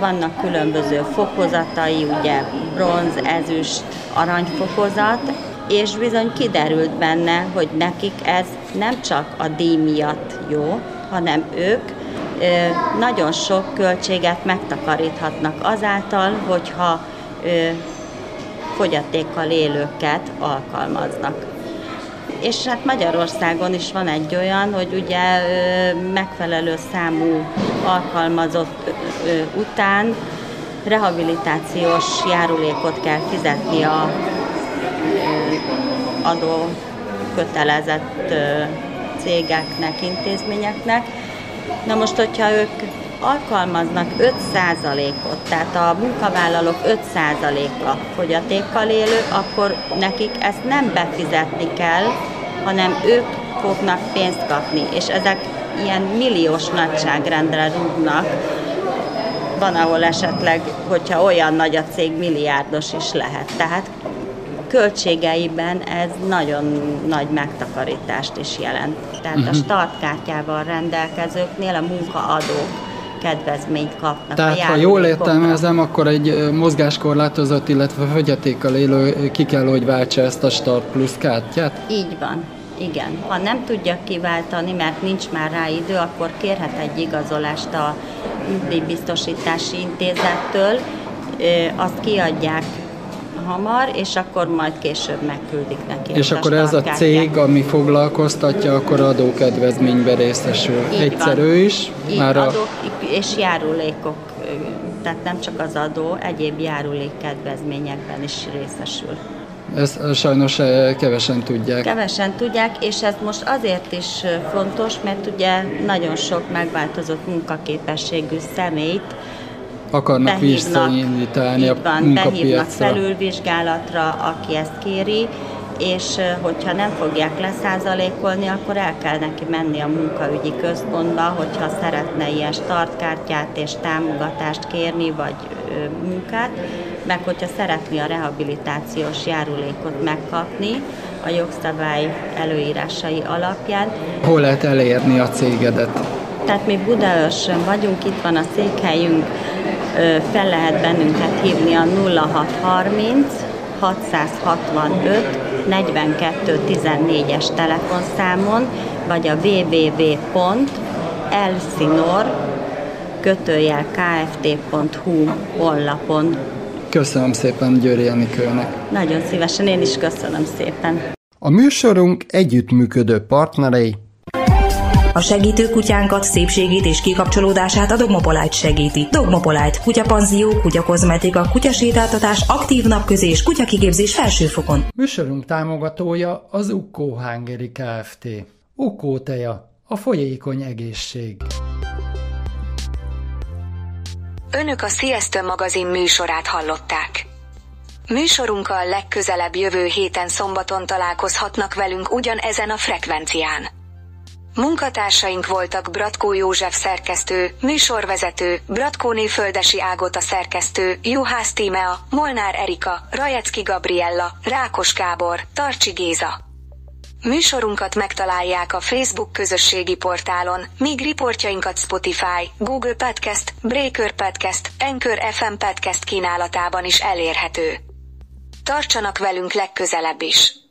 Vannak különböző fokozatai, ugye bronz, ezüst, aranyfokozat, és bizony kiderült benne, hogy nekik ez nem csak a díj miatt jó, hanem ők nagyon sok költséget megtakaríthatnak azáltal, hogyha fogyatékkal élőket alkalmaznak és hát Magyarországon is van egy olyan, hogy ugye megfelelő számú alkalmazott után rehabilitációs járulékot kell fizetni a adó kötelezett cégeknek, intézményeknek. Na most, hogyha ők alkalmaznak 5%-ot, tehát a munkavállalók 5%-a fogyatékkal élő, akkor nekik ezt nem befizetni kell, hanem ők fognak pénzt kapni, és ezek ilyen milliós nagyságrendre rúgnak, van, ahol esetleg, hogyha olyan nagy a cég, milliárdos is lehet. Tehát költségeiben ez nagyon nagy megtakarítást is jelent. Tehát uh-huh. a mhm. startkártyával rendelkezőknél a munkaadók kedvezményt kapnak. Tehát ha jól értelmezem, akkor egy mozgáskorlátozott, illetve fogyatékkal élő ki kell, hogy váltsa ezt a Start Plus kártyát? Így van. Igen, ha nem tudja kiváltani, mert nincs már rá idő, akkor kérhet egy igazolást a nyugdíjbiztosítási intézettől, azt kiadják hamar, és akkor majd később megküldik neki. És akkor ez a cég, ami foglalkoztatja, akkor adókedvezménybe részesül. Így Egyszer van. is? Így már a... adók és járulékok, tehát nem csak az adó, egyéb járulék kedvezményekben is részesül. Ezt sajnos kevesen tudják. Kevesen tudják, és ez most azért is fontos, mert ugye nagyon sok megváltozott munkaképességű személyt akarnak visszaindítani a van, behívnak felülvizsgálatra, aki ezt kéri, és hogyha nem fogják leszázalékolni, akkor el kell neki menni a munkaügyi központba, hogyha szeretne ilyen startkártyát és támogatást kérni, vagy munkát, meg hogyha szeretné a rehabilitációs járulékot megkapni a jogszabály előírásai alapján. Hol lehet elérni a cégedet? Tehát mi Budaörsön vagyunk, itt van a székhelyünk, fel lehet bennünket hívni a 0630 665 42 14-es telefonszámon, vagy a www.elsinor kötőjel kft.hu honlapon. Köszönöm szépen Győri Enikőnek. Nagyon szívesen, én is köszönöm szépen. A műsorunk együttműködő partnerei a segítő kutyánkat, szépségét és kikapcsolódását a Dogmopolite segíti. Dogmopolite, kutyapanzió, kutyakozmetika, kutyasétáltatás, aktív napközés, kutyakigépzés felsőfokon. Műsorunk támogatója az Ukko Hungary Kft. Ukko teja, a folyékony egészség. Önök a Sziasztő magazin műsorát hallották. Műsorunkkal legközelebb jövő héten szombaton találkozhatnak velünk ugyanezen a frekvencián. Munkatársaink voltak Bratkó József szerkesztő, műsorvezető, Bratkóné Földesi Ágota szerkesztő, Juhász Tímea, Molnár Erika, Rajecki Gabriella, Rákos Gábor, Tarcsi Géza. Műsorunkat megtalálják a Facebook közösségi portálon, míg riportjainkat Spotify, Google Podcast, Breaker Podcast, Anchor FM Podcast kínálatában is elérhető. Tartsanak velünk legközelebb is!